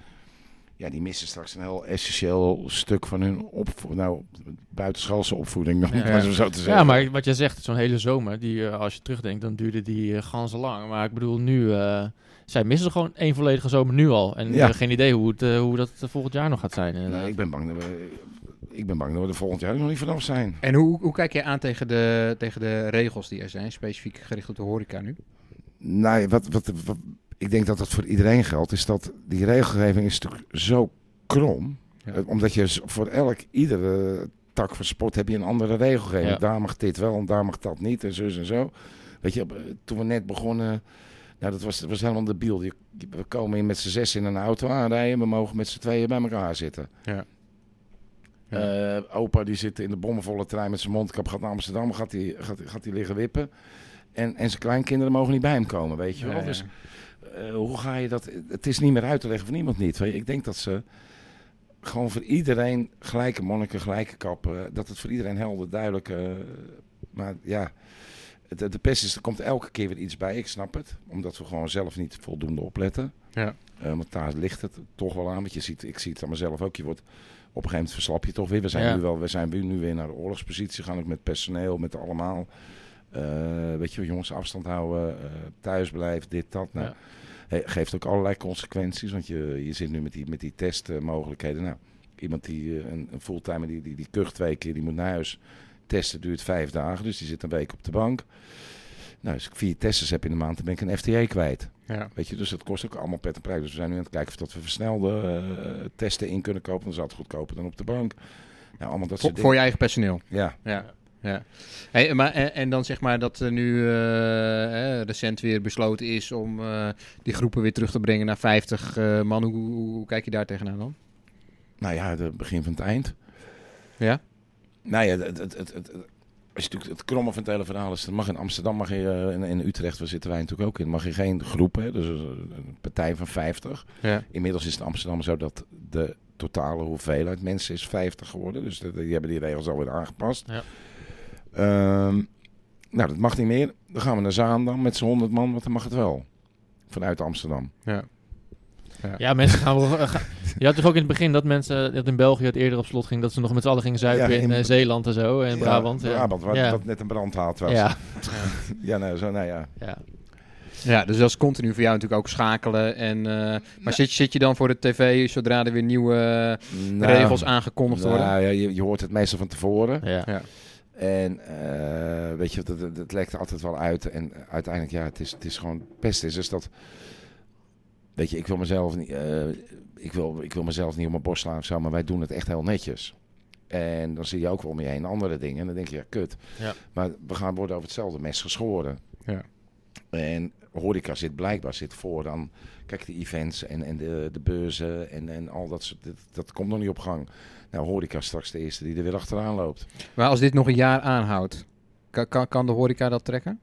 [SPEAKER 3] Ja, die missen straks een heel essentieel stuk van hun opvoeding. Nou, buitenschoolse opvoeding, het maar zo te zeggen.
[SPEAKER 1] Ja, maar wat jij zegt, zo'n hele zomer, die, eh, als je terugdenkt, dan duurde die uh, ganzen lang. Maar ik bedoel, nu, eh, zij missen gewoon één volledige zomer nu al. En we
[SPEAKER 3] Ja.
[SPEAKER 1] hebben geen idee hoe, het, eh, hoe dat eh, volgend jaar nog gaat zijn.
[SPEAKER 3] Nee, ik ben bang dat we... Ik ben bang dat we er volgend jaar nog niet vanaf zijn.
[SPEAKER 2] En hoe, hoe kijk je aan tegen de, tegen de regels die er zijn, specifiek gericht op de horeca nu?
[SPEAKER 3] Nou, wat, wat, wat- ik denk dat dat voor iedereen geldt, is dat die regelgeving is natuurlijk zo krom.
[SPEAKER 2] Ja.
[SPEAKER 3] Eh, Omdat je voor elk, iedere tak van sport heb je een andere regelgeving.
[SPEAKER 1] Ja.
[SPEAKER 3] Daar mag dit wel en daar mag dat niet en zo en zo. Weet je, eh, toen we net begonnen, nou dat was, dat was helemaal debiel. Je, we komen hier met z'n zes in een auto aanrijden, we mogen met z'n tweeën bij elkaar zitten.
[SPEAKER 2] Ja.
[SPEAKER 3] Eh, opa die zit in de bommenvolle trein met zijn mondkap, gaat naar Amsterdam, gaat hij gaat, gaat die liggen wippen. En, en zijn kleinkinderen mogen niet bij hem komen, weet je wel.
[SPEAKER 2] Ja,
[SPEAKER 3] Dus eh, hoe ga je dat? Het is niet meer uit te leggen voor niemand niet. Ik denk dat ze gewoon voor iedereen gelijke monniken, gelijke kappen. Dat het voor iedereen helder, duidelijk. eh, maar ja, de, de pest is, er komt elke keer weer iets bij. Ik snap het. Omdat we gewoon zelf niet voldoende opletten.
[SPEAKER 2] Ja.
[SPEAKER 3] Eh, want daar ligt het toch wel aan. Want je ziet, ik zie het aan mezelf ook. Je wordt, op een gegeven moment verslap je toch weer. We zijn,
[SPEAKER 1] Ja.
[SPEAKER 3] nu, wel, we zijn nu weer naar de oorlogspositie gaan. Ook met personeel, met allemaal. Weet je jongens, afstand houden, eh thuisblijven, dit, dat. Nou,
[SPEAKER 1] Ja.
[SPEAKER 3] Geeft ook allerlei consequenties. Want je, je zit nu met die, met die testmogelijkheden. Nou, iemand die eh, een, een fulltimer die, die, die kucht twee keer, die moet naar huis. Testen duurt vijf dagen, dus die zit een week op de bank. Nou, als ik vier testers heb in de maand, dan ben ik een FTA kwijt.
[SPEAKER 2] Ja.
[SPEAKER 3] Weet je, dus dat kost ook allemaal pet en prijs. Dus we zijn nu aan het kijken of dat we versnelde eh, testen in kunnen kopen. Dan is dat goedkoper dan op de bank. Nou, allemaal dat
[SPEAKER 2] Voor, voor je eigen personeel.
[SPEAKER 3] Ja,
[SPEAKER 2] Ja. Ja. Hey, maar, en, en dan zeg maar dat er nu eh, eh, recent weer besloten is om eh, die groepen weer terug te brengen naar 50 eh, man. Hoe, hoe, hoe kijk je daar tegenaan dan?
[SPEAKER 3] nou ja, het begin van het eind.
[SPEAKER 2] Ja?
[SPEAKER 3] Nou ja, het, het, het, je natuurlijk het kromme van het hele verhaal is, dan mag in Amsterdam, mag je, eh, in, in Utrecht, waar zitten wij natuurlijk ook in, mag je geen groep, hè, dus een partij van 50.
[SPEAKER 2] Ja.
[SPEAKER 3] Inmiddels is het Amsterdam zo dat de totale hoeveelheid mensen is 50 geworden, dus dat- die hebben die regels alweer aangepast.
[SPEAKER 1] Ja.
[SPEAKER 3] Ehm, nou, dat mag niet meer. Dan gaan we naar Zaandam met z'n 100 man, want dan mag het wel. Vanuit Amsterdam.
[SPEAKER 2] Ja.
[SPEAKER 1] Ja, mensen gaan wel... ga- je had toch ook in het begin dat mensen, dat in België het eerder op slot ging, dat ze nog met z'n allen gingen zuipen
[SPEAKER 3] Ja,
[SPEAKER 1] in,
[SPEAKER 3] in-
[SPEAKER 1] eh, Zeeland en zo, en
[SPEAKER 3] Ja,
[SPEAKER 1] Brabant. Ja,
[SPEAKER 3] Brabant, waar
[SPEAKER 1] ja.
[SPEAKER 3] dat net een brandhaard was.
[SPEAKER 1] Ja,
[SPEAKER 3] ja, nou, zo, nou ja.
[SPEAKER 1] ja.
[SPEAKER 2] ja, dus dat is continu voor jou natuurlijk ook schakelen. En, eh, maar zit, zit je dan voor de tv zodra er weer nieuwe eh,
[SPEAKER 3] Nou,
[SPEAKER 2] regels aangekondigd worden?
[SPEAKER 3] Nou, ja, je, je hoort het meestal van tevoren.
[SPEAKER 1] ja.
[SPEAKER 3] En eh, weet je, dat, dat, lekt altijd wel uit. En uiteindelijk, ja, het is, het is gewoon beste is, is dat. Weet je, ik wil mezelf niet. eh, ik, wil, ik wil mezelf niet op mijn borst slaan of zo, maar wij doen het echt heel netjes. En dan zie je ook wel om je heen andere dingen. En dan denk je, ja, kut.
[SPEAKER 1] Ja.
[SPEAKER 3] Maar we gaan worden over hetzelfde mes geschoren.
[SPEAKER 2] Ja.
[SPEAKER 3] En horeca zit blijkbaar zit voor dan. Kijk, de events en, en de, de beurzen en, en al dat soort. Dat, dat komt nog niet op gang. Nou, horeca straks de eerste die er weer achteraan loopt.
[SPEAKER 2] Maar als dit nog een jaar aanhoudt, kan, kan, kan de horeca dat trekken?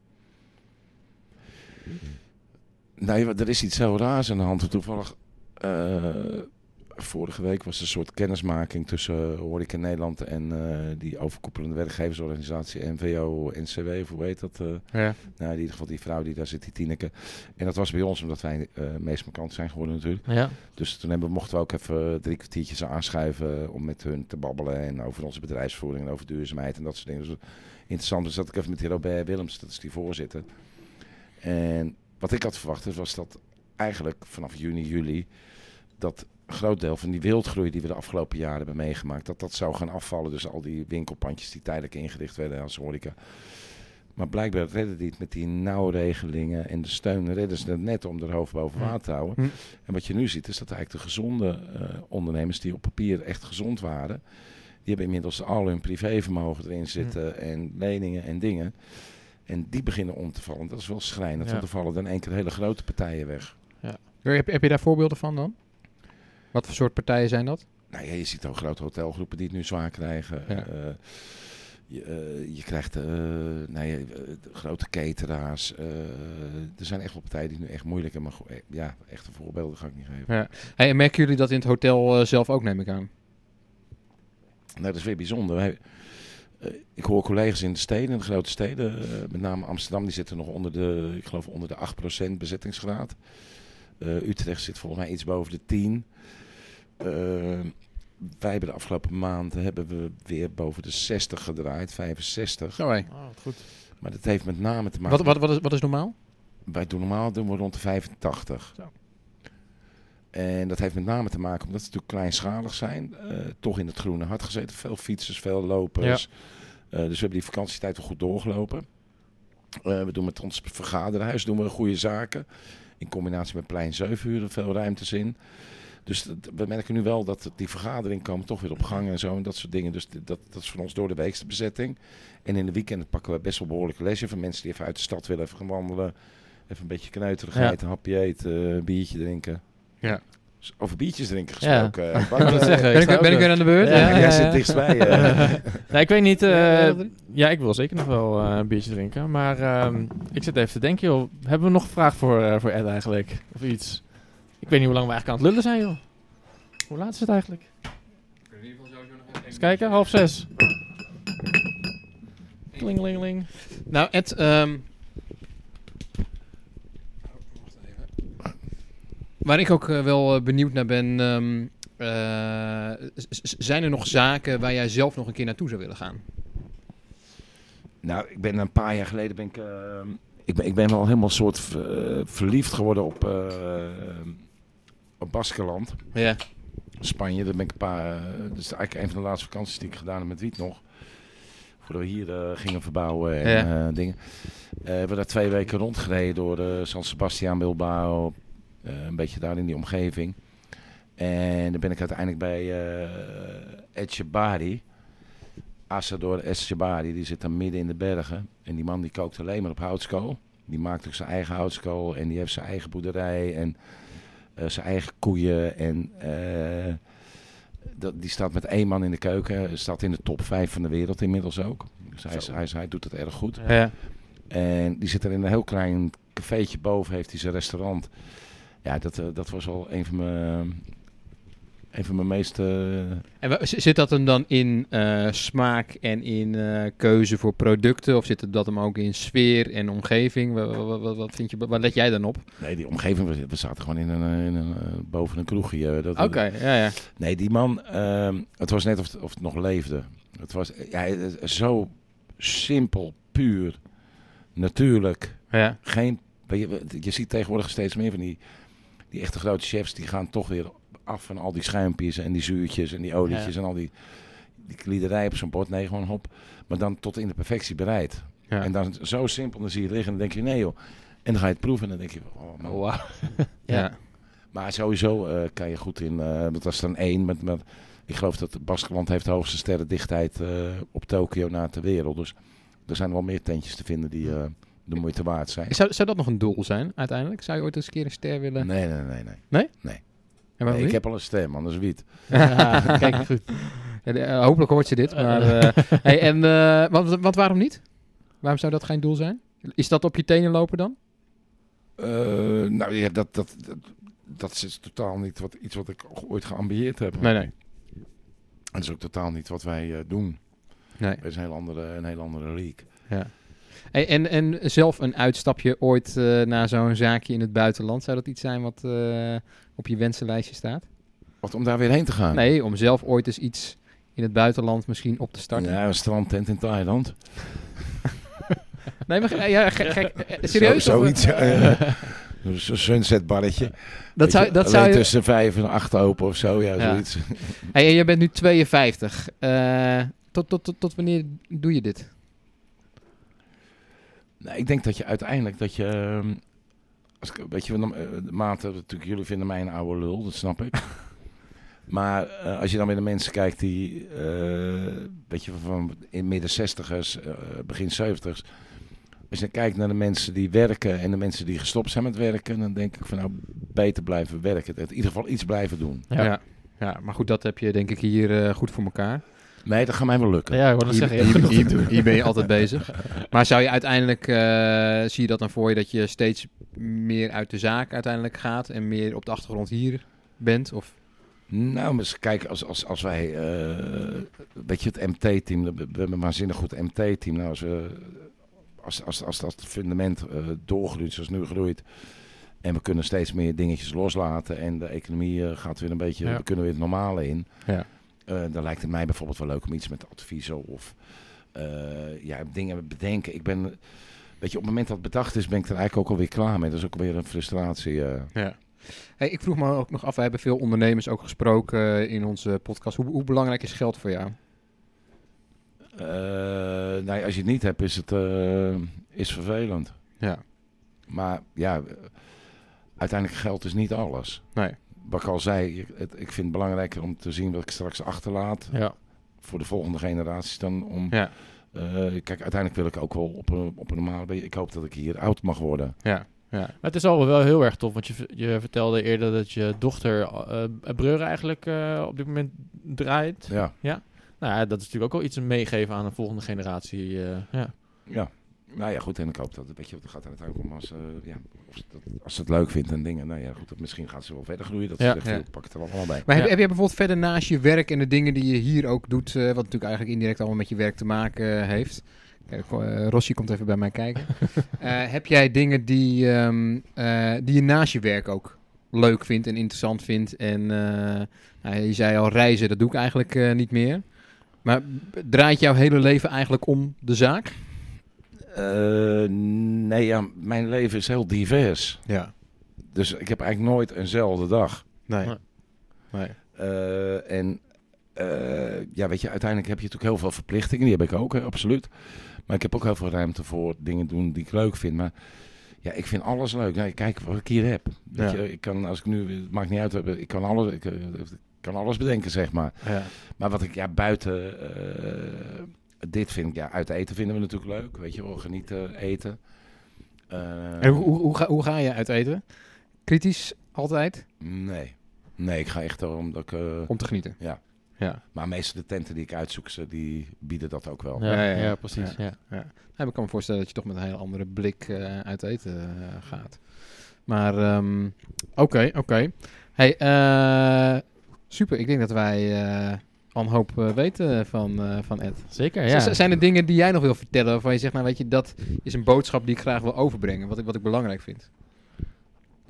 [SPEAKER 3] Nee, wa- er is iets heel raars aan de hand. Toevallig, eh, vorige week was er een soort kennismaking tussen uh, Horeca Nederland en eh, die overkoepelende werkgeversorganisatie NVO, NCW, of hoe heet dat? eh?
[SPEAKER 2] Ja.
[SPEAKER 3] nou, in ieder geval die vrouw die daar zit, die Tineke. En dat was bij ons omdat wij meest markant zijn geworden natuurlijk.
[SPEAKER 1] Ja.
[SPEAKER 3] Dus toen hebben, mochten we ook even drie kwartiertjes aanschuiven om met hun te babbelen en over onze bedrijfsvoering en over duurzaamheid en dat soort dingen. Dus interessant. Dus dat ik even met die Robert Willems, dat is die voorzitter. En wat ik had verwacht was dat eigenlijk vanaf juni, juli, dat groot deel van die wildgroei die we de afgelopen jaren hebben meegemaakt, dat dat zou gaan afvallen. Dus al die winkelpandjes die tijdelijk ingericht werden als horeca. Maar blijkbaar redden die het met die nauwregelingen en de steun, redden ze het net om er hoofd boven water te houden.
[SPEAKER 2] Hm.
[SPEAKER 3] En wat je nu ziet is dat eigenlijk de gezonde eh, ondernemers die op papier echt gezond waren, die hebben inmiddels al hun privévermogen erin zitten en leningen en dingen. En die beginnen om te vallen. Dat is wel schrijnend,
[SPEAKER 1] Ja.
[SPEAKER 3] want er vallen dan één keer hele grote partijen weg.
[SPEAKER 2] Heb, heb je daar voorbeelden van dan? Wat voor soort partijen zijn dat?
[SPEAKER 3] Nou ja, je ziet ook grote hotelgroepen die het nu zwaar krijgen.
[SPEAKER 2] Ja.
[SPEAKER 3] Eh, je, eh, je krijgt ja, de grote cateraars. er zijn echt wel partijen die nu echt moeilijk hebben. Maar ja, echte voorbeelden ga ik niet geven.
[SPEAKER 2] Ja. Hey, en merken jullie dat in het hotel zelf ook, neem ik aan?
[SPEAKER 3] Nou, dat is weer bijzonder. Wij, ik hoor collega's in de steden, in de grote steden, met name Amsterdam, die zitten nog onder de, ik geloof onder de 8% bezettingsgraad. Utrecht zit volgens mij iets boven de 10. Eh, wij hebben de afgelopen maanden hebben we weer boven de 60 gedraaid, 65.
[SPEAKER 2] Zo, hey.
[SPEAKER 1] Oh, wat goed.
[SPEAKER 3] Maar dat heeft met name te maken
[SPEAKER 2] wat, wat, wat, is, wat is normaal?
[SPEAKER 3] wij doen normaal doen we rond de 85.
[SPEAKER 2] Zo.
[SPEAKER 3] En dat heeft met name te maken omdat ze natuurlijk kleinschalig zijn. eh, toch in het groene hart gezeten. Veel fietsers, veel lopers. Eh, dus we hebben die vakantietijd wel goed doorgelopen. Eh, we doen met ons vergaderhuis doen we goede zaken. In combinatie met plein 7 uur veel ruimtes in. Dus dat- we merken nu wel dat die vergaderingen komen toch weer op gang en zo. En dat soort dingen. Dus dat, dat is voor ons door de weekste bezetting. En in de weekenden pakken we best wel behoorlijke lesje van mensen die even uit de stad willen. Even gaan wandelen. Even een beetje kneuterigheid, een hapje eten, een biertje drinken.
[SPEAKER 2] Ja.
[SPEAKER 3] Dus Over biertjes drinken
[SPEAKER 1] Ja.
[SPEAKER 3] gesproken. eh,
[SPEAKER 1] wou net
[SPEAKER 3] eh,
[SPEAKER 1] zeggen,
[SPEAKER 2] Ben ik, ben ik
[SPEAKER 1] weer-
[SPEAKER 2] weer aan de beurt?
[SPEAKER 1] Ja,
[SPEAKER 3] ja,
[SPEAKER 1] ja,
[SPEAKER 3] jij
[SPEAKER 1] ja.
[SPEAKER 3] zit dichtstbij. eh.
[SPEAKER 1] Nee, ik weet niet. eh,
[SPEAKER 2] Ja,
[SPEAKER 1] ja, ik wil zeker nog wel eh, een biertje drinken. Maar ehm, ik zit even te denken, joh. Hebben we nog een vraag voor, eh, voor Ed eigenlijk? Of iets? Ik weet niet hoe lang we eigenlijk aan het lullen zijn, joh. Hoe laat is het eigenlijk? Eens kijken, half zes. Klingelingeling.
[SPEAKER 2] Nou, Ed, ehm, waar ik ook eh, wel eh, benieuwd naar ben, ehm, eh, zijn er nog zaken waar jij zelf nog een keer naartoe zou willen gaan?
[SPEAKER 3] Nou, ik ben een paar jaar geleden ben ik, eh, ik, ben, ik ben wel helemaal soort verliefd geworden op, op Baskeland,
[SPEAKER 2] Ja.
[SPEAKER 3] Spanje. Daar ben ik een paar, eh, dat is eigenlijk een van de laatste vakanties die ik gedaan heb met Wiet nog. Voordat we hier eh, gingen verbouwen en
[SPEAKER 2] Ja.
[SPEAKER 3] eh, dingen. We hebben daar twee weken rondgereden door San Sebastian, Bilbao, een beetje daar in die omgeving. En dan ben ik uiteindelijk bij uh, Etchebari. Asador Etchebari, die zit dan midden in de bergen. En die man die kookt alleen maar op houtskool. Die maakt ook zijn eigen houtskool en die heeft zijn eigen boerderij en zijn eigen koeien. En eh, dat, die staat met één man in de keuken. Staat in de top 5 van de wereld inmiddels ook. Dus hij, hij, hij doet het erg goed.
[SPEAKER 2] Ja.
[SPEAKER 3] En die zit er in een heel klein cafeetje boven, heeft hij zijn restaurant. Ja, dat, eh, dat was al een van mijn, een van mijn meest... eh,
[SPEAKER 2] En zit dat hem dan in eh, smaak en in eh, keuze voor producten? Of zit het dat hem ook in sfeer en omgeving? Wat, wat, wat, vind je, wat let jij dan op?
[SPEAKER 3] nee, die omgeving, we, we zaten gewoon in een, in een, boven een kroegje.
[SPEAKER 2] Oké, ja, ja.
[SPEAKER 3] Nee, die man, ehm, het was net of, het- of het nog leefde. Het was ja, zo simpel, puur, natuurlijk.
[SPEAKER 2] ja.
[SPEAKER 3] Geen, je, je ziet tegenwoordig steeds meer van die, die echte grote chefs, die gaan toch weer af van al die schuimpjes en die zuurtjes en die olietjes en al die, die kliederij op zo'n bord. Nee, gewoon hop. Maar dan tot in de perfectie bereid.
[SPEAKER 2] Ja.
[SPEAKER 3] En dan zo simpel, dan zie je het liggen en dan denk je, nee joh. En dan ga je het proeven en dan denk je, oh man.
[SPEAKER 1] Oh, wauw.
[SPEAKER 2] ja.
[SPEAKER 3] Maar sowieso eh, kan je goed in, eh dat was dan één. Met, met, ik geloof dat Baskeland heeft de hoogste sterrendichtheid eh op Tokio na ter wereld. Dus er zijn wel meer tentjes te vinden die eh, de moeite waard zijn.
[SPEAKER 2] Zou, zou dat nog een doel zijn uiteindelijk? Zou je ooit eens een keer een ster willen?
[SPEAKER 3] Nee, nee, nee. nee.
[SPEAKER 2] En
[SPEAKER 3] ik heb al een. Dat is wiet.
[SPEAKER 1] Ja, kijk, goed.
[SPEAKER 2] Ja, de- eh, hopelijk hoort ze dit. Maar, eh, hey, en, eh, wat, wat waarom niet? Waarom zou dat geen doel zijn? Is dat op je tenen lopen dan?
[SPEAKER 3] Eh, nou ja, dat, dat, dat, dat is totaal niet wat, iets wat ik ooit geambieerd heb.
[SPEAKER 2] Nee, nee.
[SPEAKER 3] Dat is ook totaal niet wat wij eh, doen.
[SPEAKER 2] nee.
[SPEAKER 3] Het is een heel andere, een heel andere league.
[SPEAKER 2] Ja. Hey, en, en zelf een uitstapje ooit eh, naar zo'n zaakje in het buitenland, zou dat iets zijn wat eh, op je wensenlijstje staat?
[SPEAKER 3] Wat om daar weer heen te gaan?
[SPEAKER 2] Nee, om zelf ooit eens iets in het buitenland misschien op te starten.
[SPEAKER 3] Ja, een strandtent in Thailand.
[SPEAKER 2] Nee, maar ja, ge- gek, eh, serieus?
[SPEAKER 3] Zo, zoiets. ja. Zo'n sunsetbarretje.
[SPEAKER 2] Dat zou,
[SPEAKER 3] je,
[SPEAKER 2] dat zou je...
[SPEAKER 3] tussen vijf en acht open of zo. Ja,
[SPEAKER 2] Ja.
[SPEAKER 3] zoiets.
[SPEAKER 2] Hey, en jij bent nu 52. Eh, tot, tot, tot, tot wanneer doe je dit?
[SPEAKER 3] Nee, ik denk dat je uiteindelijk dat je... ehm, Als ik, weet je, dan, eh, de maten, natuurlijk, jullie vinden mij een oude lul, dat snap ik. maar eh, als je dan weer de mensen kijkt die, eh, weet je, van in midden zestigers, eh, begin zeventigers. Als je kijkt naar de mensen die werken en de mensen die gestopt zijn met werken, dan denk ik van nou, beter blijven werken. In ieder geval iets blijven doen.
[SPEAKER 1] Ja.
[SPEAKER 2] Ja. ja, maar goed, dat heb je denk ik hier eh, goed voor elkaar.
[SPEAKER 3] Nee, dat gaat mij wel lukken.
[SPEAKER 1] Ja, ik
[SPEAKER 2] Hier,
[SPEAKER 1] zeggen.
[SPEAKER 2] hier, hier- hier ben je altijd bezig. Maar zou je uiteindelijk, eh, zie je dat dan voor je dat je steeds meer uit de zaak uiteindelijk gaat en meer op de achtergrond hier bent? Of?
[SPEAKER 3] Nou, maar eens kijken, als, als, als wij, eh weet je, het MT-team, we hebben een waanzinnig goed MT-team. Nou, als, we, als, als, als dat fundament eh doorgroeit zoals nu groeit, en we kunnen steeds meer dingetjes loslaten en de economie gaat weer een beetje,
[SPEAKER 1] Ja.
[SPEAKER 3] we kunnen weer het normale in.
[SPEAKER 2] Ja.
[SPEAKER 3] Eh, dan lijkt het mij bijvoorbeeld wel leuk om iets met adviezen of eh, ja, dingen bedenken. Ik ben, weet je, op het moment dat het bedacht is, ben ik er eigenlijk ook alweer klaar mee. Dat is ook alweer een frustratie. eh.
[SPEAKER 2] Ja. Hey, ik vroeg me ook nog af, we hebben veel ondernemers ook gesproken in onze podcast. Hoe, hoe belangrijk is geld voor jou?
[SPEAKER 3] Ja, als je het niet hebt, is het is vervelend.
[SPEAKER 2] Ja.
[SPEAKER 3] Maar ja, uiteindelijk geld is niet alles.
[SPEAKER 2] Nee.
[SPEAKER 3] Wat ik al zei, het, ik vind het belangrijker om te zien wat ik straks achterlaat
[SPEAKER 1] Ja.
[SPEAKER 3] voor de volgende generaties dan om.
[SPEAKER 2] Ja.
[SPEAKER 3] eh, kijk, uiteindelijk wil ik ook wel op een, op een normale. Ik hoop dat ik hier oud mag worden.
[SPEAKER 2] Ja. Ja.
[SPEAKER 1] Maar het is al wel heel erg tof, want je, je vertelde eerder dat je dochter eh Breuren eigenlijk eh, op dit moment draait.
[SPEAKER 3] Ja,
[SPEAKER 1] Nou ja, dat is natuurlijk ook wel iets meegeven aan de volgende generatie. ja.
[SPEAKER 3] ja. Nou ja, goed. En ik hoop dat, weet je, het gaat er uiteindelijk om als, eh, ja, of ze dat, als ze het leuk vindt en dingen. Nou ja, goed. dat- Misschien gaat ze wel verder groeien. Dat ze zegt,
[SPEAKER 2] Ja.
[SPEAKER 3] pak het er allemaal bij.
[SPEAKER 2] Maar heb,
[SPEAKER 1] Ja.
[SPEAKER 2] heb jij bijvoorbeeld verder naast je werk en de dingen die je hier ook doet, eh, wat natuurlijk eigenlijk indirect allemaal met je werk te maken eh, heeft. Kijk, eh, Rossi komt even bij mij kijken. Eh, heb jij dingen die, ehm, eh, die je naast je werk ook leuk vindt en interessant vindt? En eh, nou, je zei al, reizen, dat doe ik eigenlijk eh, niet meer. Maar draait jouw hele leven eigenlijk om de zaak?
[SPEAKER 3] Eh, nee, ja, mijn leven is heel divers.
[SPEAKER 2] Ja.
[SPEAKER 3] Dus ik heb eigenlijk nooit eenzelfde dag.
[SPEAKER 2] Nee.
[SPEAKER 1] Nee.
[SPEAKER 2] nee.
[SPEAKER 3] Eh, en eh, ja, weet je, uiteindelijk heb je natuurlijk heel veel verplichtingen. Die heb ik ook, hè, absoluut. Maar ik heb ook heel veel ruimte voor dingen doen die ik leuk vind. Maar ja, ik vind alles leuk. Nee, kijk wat ik hier heb. Weet
[SPEAKER 2] Ja.
[SPEAKER 3] je, ik kan, als ik nu, het maakt niet uit, ik kan alles, ik, ik kan alles bedenken, zeg maar.
[SPEAKER 2] Ja.
[SPEAKER 3] Maar wat ik ja, buiten eh, dit vind ik, ja, uit eten vinden we natuurlijk leuk. Weet je wel, genieten, eten. Eh,
[SPEAKER 2] En hoe, hoe, hoe, ga, hoe ga je uit eten? Kritisch altijd?
[SPEAKER 3] Nee. Nee, ik ga echt erom dat ik... eh,
[SPEAKER 2] Om te genieten.
[SPEAKER 3] Ja.
[SPEAKER 2] Ja.
[SPEAKER 3] Maar meestal de tenten die ik uitzoek, ze, die bieden dat ook wel.
[SPEAKER 1] Ja,
[SPEAKER 2] Ja,
[SPEAKER 1] ja,
[SPEAKER 2] ja, ja.
[SPEAKER 1] precies. Ja.
[SPEAKER 2] Ja. Nou, ik kan me voorstellen dat je toch met een hele andere blik eh, uit eten eh, gaat. Maar ehm, oké, oké. Hey, eh, super. Ik denk dat wij eh, al een hoop eh, weten van, eh, van Ed.
[SPEAKER 1] Zeker, ja.
[SPEAKER 2] Z- Zijn er dingen die jij nog wil vertellen waarvan je zegt, nou weet je, dat is een boodschap die ik graag wil overbrengen, wat ik, wat ik belangrijk vind?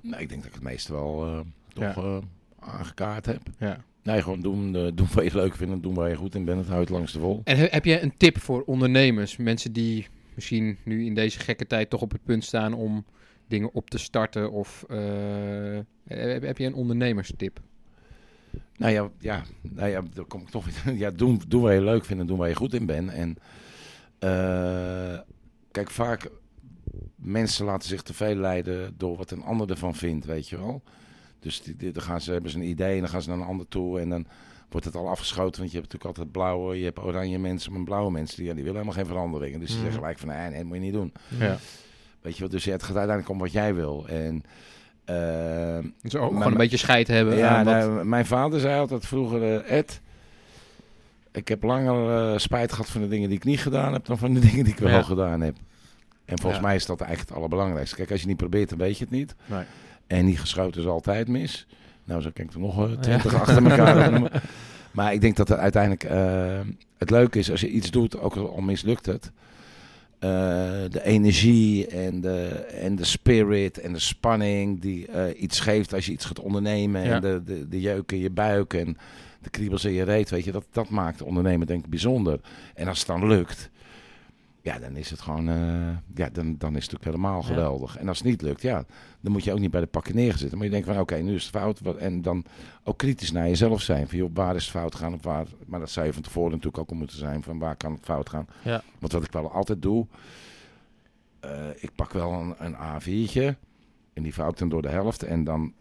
[SPEAKER 3] Nee, ik denk dat ik het meeste wel eh,
[SPEAKER 2] Ja.
[SPEAKER 3] toch eh, aangekaart heb.
[SPEAKER 2] Ja.
[SPEAKER 3] Nee, gewoon doen, eh, doen wat je leuk vindt, doen waar je goed in bent. Het houdt langs de wol.
[SPEAKER 2] En he- heb je een tip voor ondernemers, mensen die misschien nu in deze gekke tijd toch op het punt staan om dingen op te starten? Of eh, heb, heb je een ondernemerstip?
[SPEAKER 3] Nou ja, ja, nou ja, dan kom ik toch weer. Ja, doen, doen waar je leuk vindt en doen waar je goed in bent. En eh, kijk, vaak mensen laten zich te veel leiden door wat een ander ervan vindt, weet je wel. Dus die, die- dan gaan ze, hebben ze een idee en dan gaan ze naar een ander toe en dan wordt het al afgeschoten. Want je hebt natuurlijk altijd blauwe, je hebt oranje mensen, maar blauwe mensen die, ja, die willen helemaal geen veranderingen. Dus die
[SPEAKER 1] Mhm.
[SPEAKER 3] zeggen gelijk van, nee, nee, dat moet je niet doen.
[SPEAKER 2] Ja.
[SPEAKER 3] Weet je wel, dus ja, het gaat uiteindelijk om wat jij wil. En
[SPEAKER 2] Dus ook gewoon een beetje scheid hebben
[SPEAKER 3] ja,
[SPEAKER 2] aan wat...
[SPEAKER 3] nou, mijn vader zei altijd vroeger, eh, Ed, ik heb langer eh, spijt gehad van de dingen die ik niet gedaan heb dan van de dingen die ik wel
[SPEAKER 1] Ja.
[SPEAKER 3] gedaan heb. En volgens
[SPEAKER 1] Ja.
[SPEAKER 3] mij is dat eigenlijk het allerbelangrijkste. Kijk, als je niet probeert, dan weet je het niet.
[SPEAKER 1] Nee.
[SPEAKER 3] En niet geschoten is altijd mis. Nou, zo kan ik er nog eh, twintig achter elkaar. Maar ik denk dat het uiteindelijk het leuke is als je iets doet, ook al mislukt het. Eh, de energie en de, en de spirit en de spanning die eh, iets geeft als je iets gaat ondernemen.
[SPEAKER 1] Ja.
[SPEAKER 3] En de, de, de jeuk in je buik en de kriebels in je reet, weet je, dat, dat maakt ondernemen denk ik bijzonder. En als het dan lukt, ja, dan is het gewoon, eh, ja, dan, dan is het natuurlijk helemaal
[SPEAKER 1] Ja.
[SPEAKER 3] geweldig. En als het niet lukt, ja, dan moet je ook niet bij de pakken neergezitten. Maar je denkt van, oké, nu is het fout. Wat, en dan ook kritisch naar jezelf zijn. Van, joh, waar is het fout gaan? Of waar, maar dat zou je van tevoren natuurlijk ook al moeten zijn. Van, waar kan het fout gaan?
[SPEAKER 1] Ja.
[SPEAKER 3] Want wat ik wel altijd doe, eh, ik pak wel een, een A4'tje. En die ik dan door de helft. En dan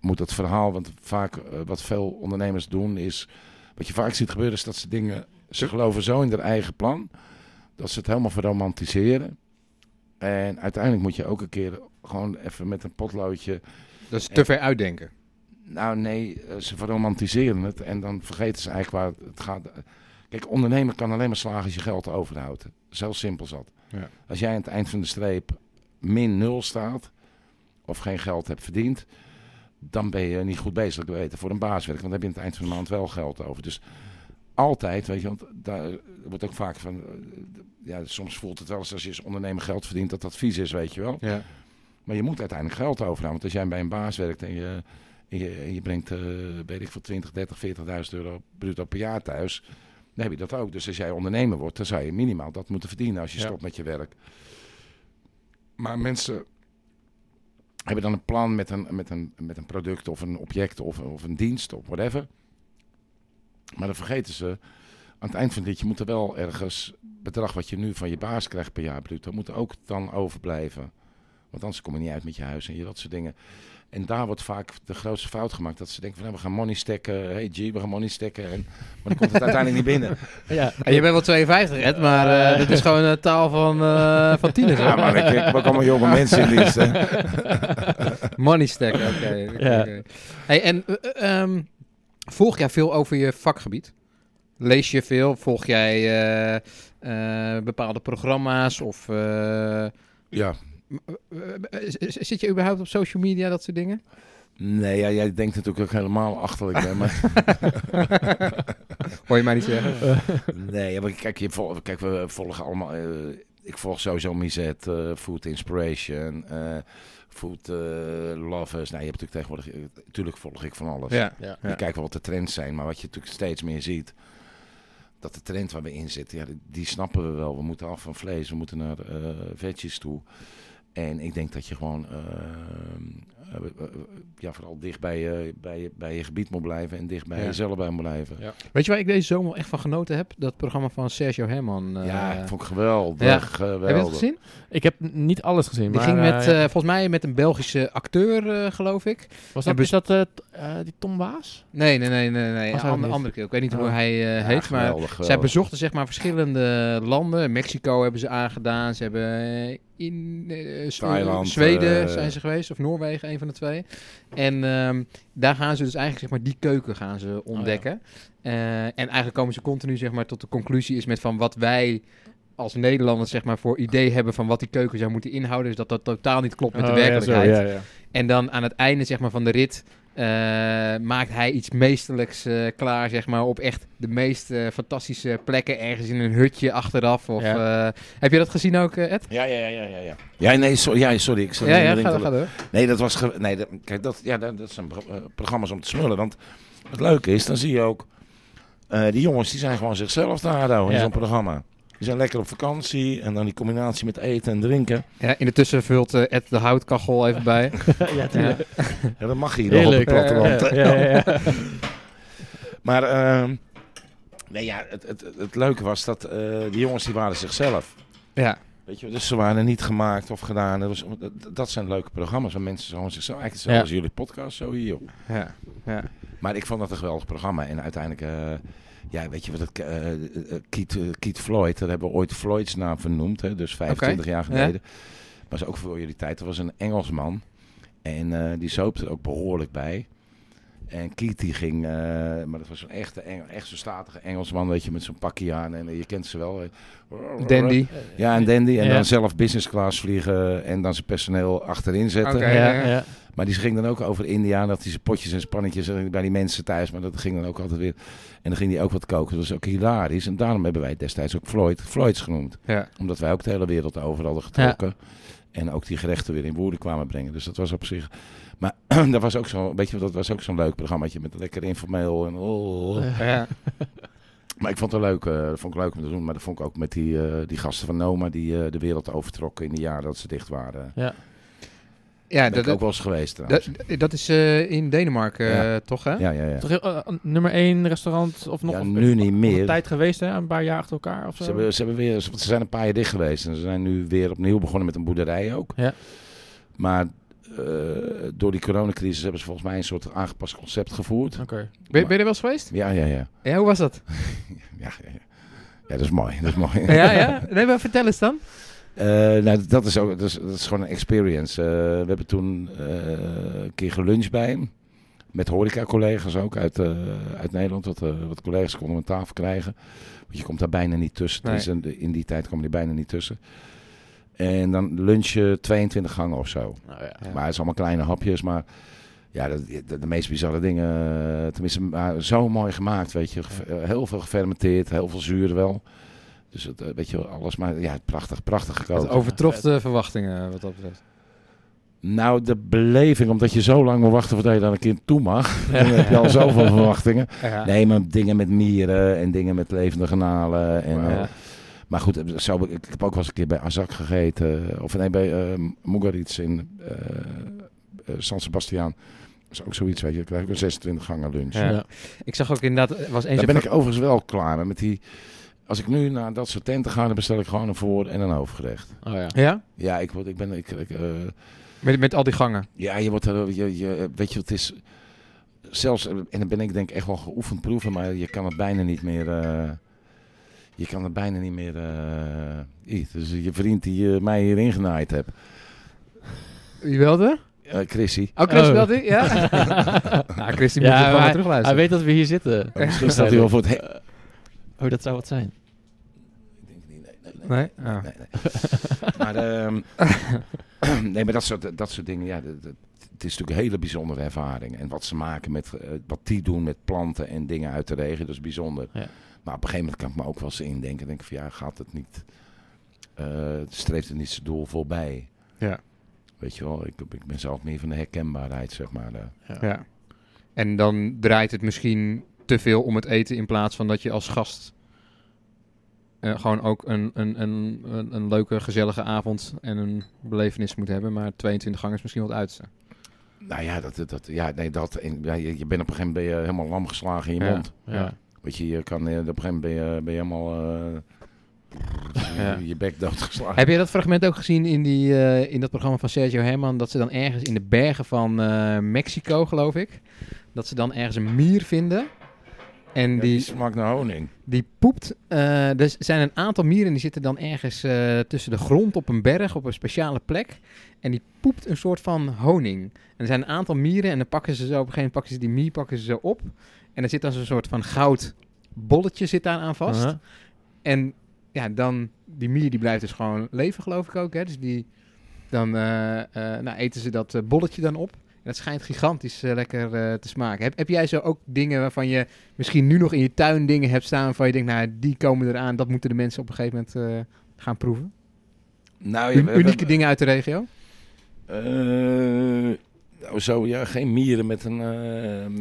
[SPEAKER 3] moet het verhaal, want vaak eh, wat veel ondernemers doen is... Wat je vaak ziet gebeuren is dat ze dingen... Ze geloven zo in hun eigen plan, dat ze het helemaal verromantiseren. En uiteindelijk moet je ook een keer gewoon even met een potloodje...
[SPEAKER 2] Dat is te ver uitdenken.
[SPEAKER 3] Nou nee, eh, ze verromantiseren het en dan vergeten ze eigenlijk waar het gaat. Kijk, ondernemen kan alleen maar slagen als je geld overhoudt. Zo simpel zat.
[SPEAKER 2] Ja.
[SPEAKER 3] Als jij aan het eind van de streep min nul staat, of geen geld hebt verdiend, dan ben je niet goed bezig te weten voor een baaswerk. Want dan heb je aan het eind van de maand wel geld over. Dus altijd, weet je, want daar wordt ook vaak van, eh, ja, soms voelt het wel eens als je als ondernemer geld verdient dat dat vies is, weet je wel.
[SPEAKER 2] Ja.
[SPEAKER 3] Maar je moet uiteindelijk geld overhouden. Want als jij bij een baas werkt en je, en je, en je brengt, eh, weet ik veel, 20, 30, 40.000 euro bruto per jaar thuis. Dan heb je dat ook. Dus als jij ondernemer wordt, dan zou je minimaal dat moeten verdienen als je
[SPEAKER 1] Ja.
[SPEAKER 3] stopt met je werk. Maar mensen hebben dan een plan met een, met een, met een product of een object of, of een dienst of whatever. Maar dan vergeten ze, aan het eind van dit, je moet er wel ergens, bedrag wat je nu van je baas krijgt per jaar bruto, moet ook dan overblijven. Want anders kom je niet uit met je huis en je dat soort dingen. En daar wordt vaak de grootste fout gemaakt. Dat ze denken van, nou, we gaan money stacken. Hey G, we gaan money stacken. En, maar dan komt het uiteindelijk niet binnen.
[SPEAKER 1] Ja.
[SPEAKER 2] En je bent wel 52, Ed, maar eh dit is gewoon een taal van, eh van tieners.
[SPEAKER 3] Ja, maar ik, ik heb ook allemaal jonge mensen in dienst. hè.
[SPEAKER 2] Money stack, oké. oké,
[SPEAKER 1] Ja.
[SPEAKER 2] Hey, en eh, ehm, volg jij veel over je vakgebied? Lees je veel? Volg jij eh, eh, bepaalde programma's? Of eh,
[SPEAKER 3] Ja.
[SPEAKER 2] zit je überhaupt op social media, dat soort dingen?
[SPEAKER 3] Nee, ja, jij denkt natuurlijk ook helemaal achterlijk. Maar,
[SPEAKER 2] Hoor je mij niet zeggen?
[SPEAKER 3] nee, maar kijk, je vol, kijk, we volgen allemaal... ik volg sowieso Mizet, Food Inspiration, Food eh, Lovers. Nou, je hebt natuurlijk tegenwoordig... Natuurlijk volg ik van alles.
[SPEAKER 2] Ja.
[SPEAKER 1] Ja.
[SPEAKER 3] Je kijkt wel wat de trends zijn, maar wat je natuurlijk steeds meer ziet, dat de trend waar we in zitten, ja, die, die snappen we wel. We moeten af van vlees, we moeten naar eh veggies toe. En ik denk dat je gewoon, eh, eh, eh, ja, vooral dicht bij je, bij, je, bij je gebied moet blijven en dicht bij
[SPEAKER 2] Ja.
[SPEAKER 3] jezelf bij moet blijven.
[SPEAKER 1] Ja.
[SPEAKER 2] Weet je waar ik deze zomer echt van genoten heb? Dat programma van Sergio Herman. eh,
[SPEAKER 3] Ja, ik vond het geweldig.
[SPEAKER 2] Ja.
[SPEAKER 3] geweldig.
[SPEAKER 2] Heb je dat gezien?
[SPEAKER 1] Ik heb niet alles gezien,
[SPEAKER 2] Die
[SPEAKER 1] maar...
[SPEAKER 2] ging met,
[SPEAKER 1] eh,
[SPEAKER 2] eh, volgens mij met een Belgische acteur, eh, geloof ik.
[SPEAKER 1] was dat, is dat eh, eh, die Tom Baas?
[SPEAKER 2] Nee, nee, nee, nee. nee.
[SPEAKER 1] Was
[SPEAKER 2] Een ander, andere keer. Ik weet niet hoe
[SPEAKER 1] Oh.
[SPEAKER 2] hij eh,
[SPEAKER 3] Ja,
[SPEAKER 2] heet, maar
[SPEAKER 3] geweldig,
[SPEAKER 2] zij bezochten zeg maar verschillende landen. Mexico hebben ze aangedaan. Ze hebben eh, in eh,
[SPEAKER 3] Thailand,
[SPEAKER 2] Zweden
[SPEAKER 3] eh,
[SPEAKER 2] zijn ze geweest, of Noorwegen, een van de twee. En ehm, daar gaan ze dus eigenlijk zeg maar die keuken gaan ze ontdekken. Eh, en eigenlijk komen ze continu zeg maar tot de conclusie is met van wat wij als Nederlanders zeg maar voor idee hebben van wat die keuken zou moeten inhouden, is dat dat totaal niet klopt met de
[SPEAKER 1] Oh, ja, zo,
[SPEAKER 2] werkelijkheid.
[SPEAKER 1] ja, ja.
[SPEAKER 2] En dan aan het einde zeg maar, van de rit maakt hij iets meesterlijks eh, klaar, zeg maar, op echt de meest eh, fantastische plekken, ergens in een hutje achteraf. Of,
[SPEAKER 1] Ja.
[SPEAKER 2] eh, heb je dat gezien ook, eh, Ed?
[SPEAKER 3] Ja, ja, ja, ja, ja, ja. Nee, sorry, ja, sorry ik zat
[SPEAKER 2] Ja,
[SPEAKER 3] in de
[SPEAKER 2] ja,
[SPEAKER 3] ring
[SPEAKER 2] ga,
[SPEAKER 3] te-
[SPEAKER 2] ga door.
[SPEAKER 3] Nee, dat was. Nee, dat, kijk, dat, ja, dat, dat zijn pro- eh, programma's om te smullen. Want het leuke is, dan zie je ook. eh, die jongens die zijn gewoon zichzelf te houden in zo'n programma. Die zijn lekker op vakantie en dan die combinatie met eten en drinken.
[SPEAKER 2] Ja, in de tussen vult eh, Ed de houtkachel even bij.
[SPEAKER 1] ja,
[SPEAKER 2] Ja.
[SPEAKER 1] tuurlijk.
[SPEAKER 3] Ja, dat mag hier nog op het platteland.
[SPEAKER 1] Ja, ja, ja, ja.
[SPEAKER 3] Maar ehm, nee, ja, het, het, het leuke was dat eh, die jongens die waren zichzelf.
[SPEAKER 2] ja.
[SPEAKER 3] Weet je, dus ze waren niet gemaakt of gedaan. Dat, was, dat, dat zijn leuke programma's waar mensen gewoon zichzelf... Eigenlijk hetzelfde
[SPEAKER 1] Ja.
[SPEAKER 3] als jullie podcast, zo hier. joh.
[SPEAKER 2] Ja. ja.
[SPEAKER 3] Maar ik vond dat een geweldig programma. En uiteindelijk, eh, ja, weet je wat het, eh, Keith, Keith Floyd, daar hebben we ooit Floyd's naam vernoemd, hè, dus 25 jaar geleden. Was ook voor jullie tijd, dat was een Engelsman. En die zoop er ook behoorlijk bij. En Keith die ging, maar dat was zo'n echte, Engel, echt zo'n statige Engelsman, weet je, met zo'n pakje aan. En je kent ze wel.
[SPEAKER 2] Dandy.
[SPEAKER 3] Ja, en dandy. En
[SPEAKER 1] Ja.
[SPEAKER 3] dan zelf business class vliegen en dan zijn personeel achterin zetten.
[SPEAKER 1] Ja,
[SPEAKER 2] ja.
[SPEAKER 3] Maar die ging dan ook over India, dat hij zijn potjes en spannetjes bij die mensen thuis. Maar dat ging dan ook altijd weer. En dan ging hij ook wat koken. Dat was ook hilarisch. En daarom hebben wij destijds ook Floyd, Floyds genoemd.
[SPEAKER 2] Ja.
[SPEAKER 3] Omdat wij ook de hele wereld over hadden getrokken. En ook die gerechten weer in woorden kwamen brengen. Dus dat was op zich. Maar dat was ook zo, weet je, dat was ook zo'n leuk programmaatje met lekker informeel. En, oh.
[SPEAKER 2] Ja.
[SPEAKER 3] Maar ik vond het leuk, dat vond ik leuk om te doen. Maar dat vond ik ook met die, eh, die gasten van Noma die eh, de wereld overtrokken in de jaren dat ze dicht waren.
[SPEAKER 1] Ja.
[SPEAKER 2] Ja,
[SPEAKER 3] ben
[SPEAKER 2] dat,
[SPEAKER 3] ik ook wel eens geweest trouwens.
[SPEAKER 2] dat, dat is eh, in Denemarken,
[SPEAKER 3] Ja.
[SPEAKER 2] eh, toch hè?
[SPEAKER 3] ja, ja, ja.
[SPEAKER 1] Toch eh, nummer één restaurant of nog
[SPEAKER 3] Ja,
[SPEAKER 1] of-
[SPEAKER 3] nu niet
[SPEAKER 1] of een
[SPEAKER 3] meer.
[SPEAKER 1] tijd geweest, hè? Een paar jaar achter elkaar of zo.
[SPEAKER 3] Ze, hebben, ze, hebben weer, ze zijn een paar jaar dicht geweest. En ze zijn nu weer opnieuw begonnen met een boerderij ook.
[SPEAKER 1] Ja.
[SPEAKER 3] Maar eh, door die coronacrisis hebben ze volgens mij een soort aangepast concept gevoerd.
[SPEAKER 1] Oké.
[SPEAKER 2] Ben, ben je er wel eens geweest?
[SPEAKER 3] Ja, ja, ja.
[SPEAKER 2] Ja, hoe was dat?
[SPEAKER 3] Ja, ja, ja. ja dat is mooi. Dat is mooi.
[SPEAKER 2] ja, ja? Nee, maar vertel eens dan.
[SPEAKER 3] Eh, nou, dat is, ook, dat, is, dat is gewoon een experience. Eh, we hebben toen eh, een keer geluncht bij hem. Met horeca-collega's ook uit, uit Nederland. Wat, wat collega's konden we aan tafel krijgen. Want je komt daar bijna niet tussen.
[SPEAKER 2] Nee.
[SPEAKER 3] Dus in, die tijd kwam je bijna niet tussen. En dan lunchen 22 gangen of zo.
[SPEAKER 1] Nou ja.
[SPEAKER 2] Ja.
[SPEAKER 3] Maar het is allemaal kleine hapjes. Maar ja, de, de, de meest bizarre dingen. Tenminste, maar zo mooi gemaakt, weet je. Heel veel gefermenteerd, heel veel zuur wel. Dus het, eh, weet je, alles maar ja, prachtig, prachtig gekookt.
[SPEAKER 2] Het overtrof de verwachtingen wat dat betreft.
[SPEAKER 3] Nou, de beleving, omdat je zo lang moet wachten voordat je daar een keer toe mag. Dan heb je al zoveel verwachtingen.
[SPEAKER 2] Ja.
[SPEAKER 3] Nee, maar dingen met mieren en dingen met levende garnalen. En, eh, maar goed, eh, zo, ik heb ook wel eens een keer bij Azak gegeten. Of nee, bij eh Mugaritz in eh, eh, San Sebastian. Dat is ook zoiets, weet je. Dan krijg ik een 26 gangen lunch.
[SPEAKER 2] Ja.
[SPEAKER 1] Ja.
[SPEAKER 2] Ik zag ook inderdaad, er was eens
[SPEAKER 3] Daar ben ik overigens wel klaar mee. Met die, als ik nu naar dat soort tenten ga, dan bestel ik gewoon een voor- en een hoofdgerecht.
[SPEAKER 1] Oh ja.
[SPEAKER 2] Ja?
[SPEAKER 3] Ja, ik, word, ik ben... Ik, ik, eh,
[SPEAKER 2] Met, met al die gangen.
[SPEAKER 3] Ja, je wordt er, je, je, weet je, het is zelfs, en dan ben ik denk ik echt wel geoefend proeven, maar je kan het bijna niet meer, eh, je kan het bijna niet meer, eh eten. Dus je vriend die mij hierin genaaid hebt,
[SPEAKER 2] Wie wilde?
[SPEAKER 3] eh Chrissy.
[SPEAKER 2] Oh, Chris
[SPEAKER 1] Oh.
[SPEAKER 2] wilde? Ja. nou, Chris die moet
[SPEAKER 1] Ja,
[SPEAKER 2] je gewoon terugluisteren.
[SPEAKER 1] Hij weet dat we hier zitten.
[SPEAKER 3] Misschien staat hij wel voor het he-
[SPEAKER 1] Oh, dat zou wat zijn.
[SPEAKER 3] Ik denk niet, nee, nee, nee.
[SPEAKER 2] Nee? Oh.
[SPEAKER 3] Nee, nee. maar, ehm, nee, maar dat soort, dat soort dingen, ja, dat, dat- het is natuurlijk een hele bijzondere ervaring. En wat ze maken met, eh, wat die doen met planten en dingen uit de regio, dat is bijzonder.
[SPEAKER 1] Ja.
[SPEAKER 3] Maar op een gegeven moment kan ik me ook wel eens indenken. denk ik van ja, gaat het niet, eh, streeft het niet zijn doel voorbij?
[SPEAKER 2] Ja.
[SPEAKER 3] Weet je wel, ik, ik ben zelf meer van de herkenbaarheid, zeg maar. eh.
[SPEAKER 2] Ja. En dan draait het misschien te veel om het eten in plaats van dat je als gast eh, gewoon ook een, een, een, een, een leuke, gezellige avond en een belevenis moet hebben. Maar 22 gang is misschien wat uiterste.
[SPEAKER 3] Nou ja, dat, dat, ja, nee, dat, en, ja, je, je bent op een gegeven moment ben je helemaal lam geslagen in je
[SPEAKER 2] Ja.
[SPEAKER 3] mond.
[SPEAKER 1] Ja.
[SPEAKER 3] Weet je, je kan, eh, op een gegeven moment ben je, ben je helemaal eh,
[SPEAKER 2] Ja.
[SPEAKER 3] je bek doodgeslagen.
[SPEAKER 2] Heb je dat fragment ook gezien in, die, in dat programma van Sergio Herman? Dat ze dan ergens in de bergen van Mexico, geloof ik, dat ze dan ergens een mier vinden. En
[SPEAKER 3] Ja, die
[SPEAKER 2] die,
[SPEAKER 3] smaakt naar honing.
[SPEAKER 2] Die poept. eh, er zijn een aantal mieren die zitten dan ergens eh, tussen de grond op een berg op een speciale plek. En die poept een soort van honing. En er zijn een aantal mieren en dan pakken ze zo op een gegeven moment pakken ze die mier pakken ze zo op. En er zit dan zo'n soort van goud bolletje zit daar aan vast. En ja, dan die mier die blijft dus gewoon leven, geloof ik ook. Hè? Dus die dan eh, nou, eten ze dat bolletje dan op. Dat schijnt gigantisch eh, lekker eh, te smaken. Heb, heb jij zo ook dingen waarvan je misschien nu nog in je tuin dingen hebt staan waarvan je denkt, nou, die komen eraan, dat moeten de mensen op een gegeven moment eh, gaan proeven?
[SPEAKER 3] Nou, ja, hebben-
[SPEAKER 2] unieke dingen uit de regio?
[SPEAKER 3] Nou, zo, ja, geen mieren met een,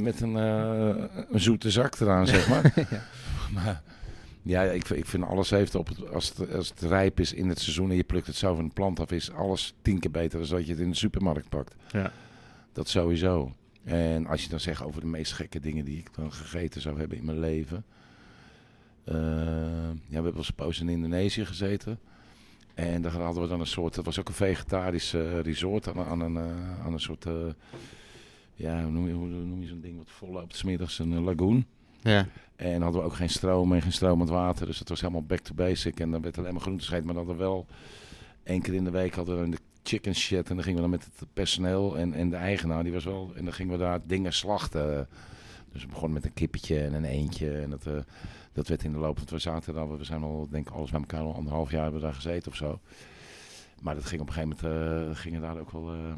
[SPEAKER 3] met een, een zoete zak eraan, zeg maar.
[SPEAKER 2] Ja.
[SPEAKER 3] maar ja, ik, ik vind alles heeft op het, als, het, als het rijp is in het seizoen en je plukt het zo van de plant af, is alles tien keer beter dan dat je het in de supermarkt pakt.
[SPEAKER 1] Ja.
[SPEAKER 3] Dat sowieso. En als je dan zegt over de meest gekke dingen die ik dan gegeten zou hebben in mijn leven. Eh, ja, we hebben wel eens een poos in Indonesië gezeten. En daar hadden we dan een soort, dat was ook een vegetarisch eh, resort aan, aan, een, eh, aan een soort, eh, ja, hoe noem je, hoe noem je zo'n ding wat vol loopt, 's middags een eh, lagoon.
[SPEAKER 2] Ja.
[SPEAKER 3] En hadden we ook geen stroom en geen stromend water, dus het was helemaal back to basic. En dan werd alleen maar groente gegeten, maar dan hadden we wel één keer in de week hadden we in de chicken shit. En dan gingen we dan met het personeel en, en de eigenaar, die was wel... En dan gingen we daar dingen slachten. Dus we begonnen met een kippetje en een eentje. En dat, eh, dat werd in de loop, want we zaten dan, we zijn al, denk ik, alles bij elkaar al anderhalf jaar hebben we daar gezeten of zo. Maar dat ging op een gegeven moment, eh, gingen daar ook wel eh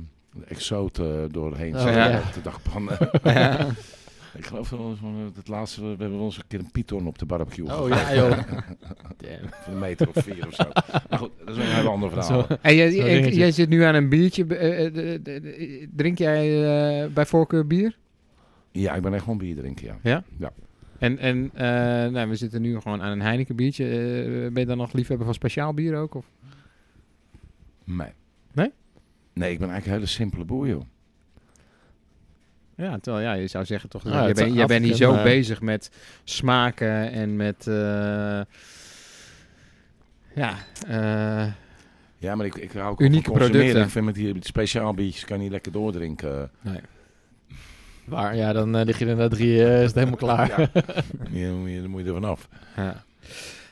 [SPEAKER 3] exoten doorheen.
[SPEAKER 1] Oh,
[SPEAKER 2] ja.
[SPEAKER 3] Op de dakpan.
[SPEAKER 2] Ja.
[SPEAKER 3] ik geloof wel het laatste, we hebben wel eens een keer een python op de barbecue.
[SPEAKER 1] Oh ja, joh. Damn.
[SPEAKER 3] Van een meter of vier of zo. Maar goed, dat is een heel ander verhaal.
[SPEAKER 1] Zo.
[SPEAKER 2] En jij,
[SPEAKER 1] Zo'n
[SPEAKER 2] jij-
[SPEAKER 1] dingetje.
[SPEAKER 2] jij zit nu aan een biertje. eh, eh, de- de- de- drink jij eh, bij voorkeur bier?
[SPEAKER 3] Ja, ik ben echt gewoon bier drinken, ja.
[SPEAKER 2] En, en eh, nou, we zitten nu gewoon aan een Heineken biertje. Eh, ben je dan nog liefhebber van speciaal bier ook? Of?
[SPEAKER 3] Nee.
[SPEAKER 2] Nee?
[SPEAKER 3] Nee, ik ben eigenlijk een hele simpele boer, joh.
[SPEAKER 2] Ja, terwijl ja, je zou zeggen toch.
[SPEAKER 1] Ja,
[SPEAKER 2] bent,
[SPEAKER 1] zou
[SPEAKER 2] jij bent niet
[SPEAKER 1] Afrika,
[SPEAKER 2] zo
[SPEAKER 1] maar-
[SPEAKER 2] bezig met smaken en met. eh, ja, eh,
[SPEAKER 3] Ja, maar ik, ik hou ook
[SPEAKER 2] Unieke producten.
[SPEAKER 3] Ik vind met die speciaal biertjes kan je niet lekker doordrinken.
[SPEAKER 2] nee.
[SPEAKER 1] Waar, ja, dan eh, lig je er na drie, eh, is het helemaal klaar.
[SPEAKER 3] Ja. Je, moet je, dan moet je er vanaf.
[SPEAKER 2] Ja.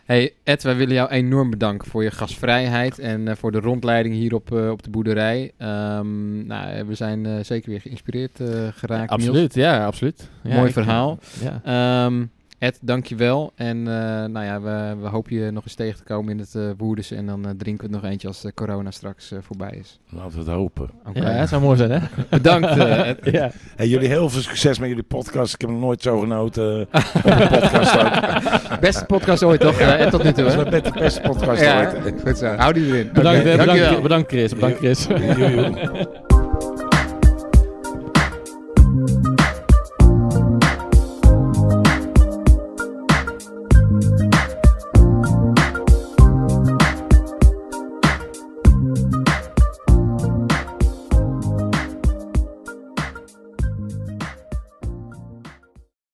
[SPEAKER 2] Hey Ed, wij willen jou enorm bedanken voor je gastvrijheid en eh, voor de rondleiding hier op, eh, op de boerderij. Ehm, nou, we zijn eh, zeker weer geïnspireerd eh, geraakt. Niels.
[SPEAKER 1] absoluut, ja, absoluut. Ja,
[SPEAKER 2] Mooi verhaal.
[SPEAKER 1] Ja.
[SPEAKER 2] Ehm Ed, dankjewel. En eh, nou ja, we, we hopen je nog eens tegen te komen in het Woerders. En dan eh, drinken we het nog eentje als de corona straks voorbij is.
[SPEAKER 3] Laten we het hopen.
[SPEAKER 2] Oké.
[SPEAKER 1] ja, het zou mooi zijn, hè?
[SPEAKER 2] Bedankt eh, Ed.
[SPEAKER 1] ja.
[SPEAKER 3] Hey, jullie heel veel succes met jullie podcast. Ik heb nog nooit zo genoten. podcast ook.
[SPEAKER 2] Beste podcast ooit toch? Ed tot nu toe
[SPEAKER 3] Dat is
[SPEAKER 2] hè?
[SPEAKER 3] met de beste podcast
[SPEAKER 2] Ja,
[SPEAKER 3] ooit.
[SPEAKER 2] goed zo. Hou die erin.
[SPEAKER 1] Bedankt,
[SPEAKER 2] dankjewel.
[SPEAKER 1] bedankt, bedankt Chris. Bedankt Chris.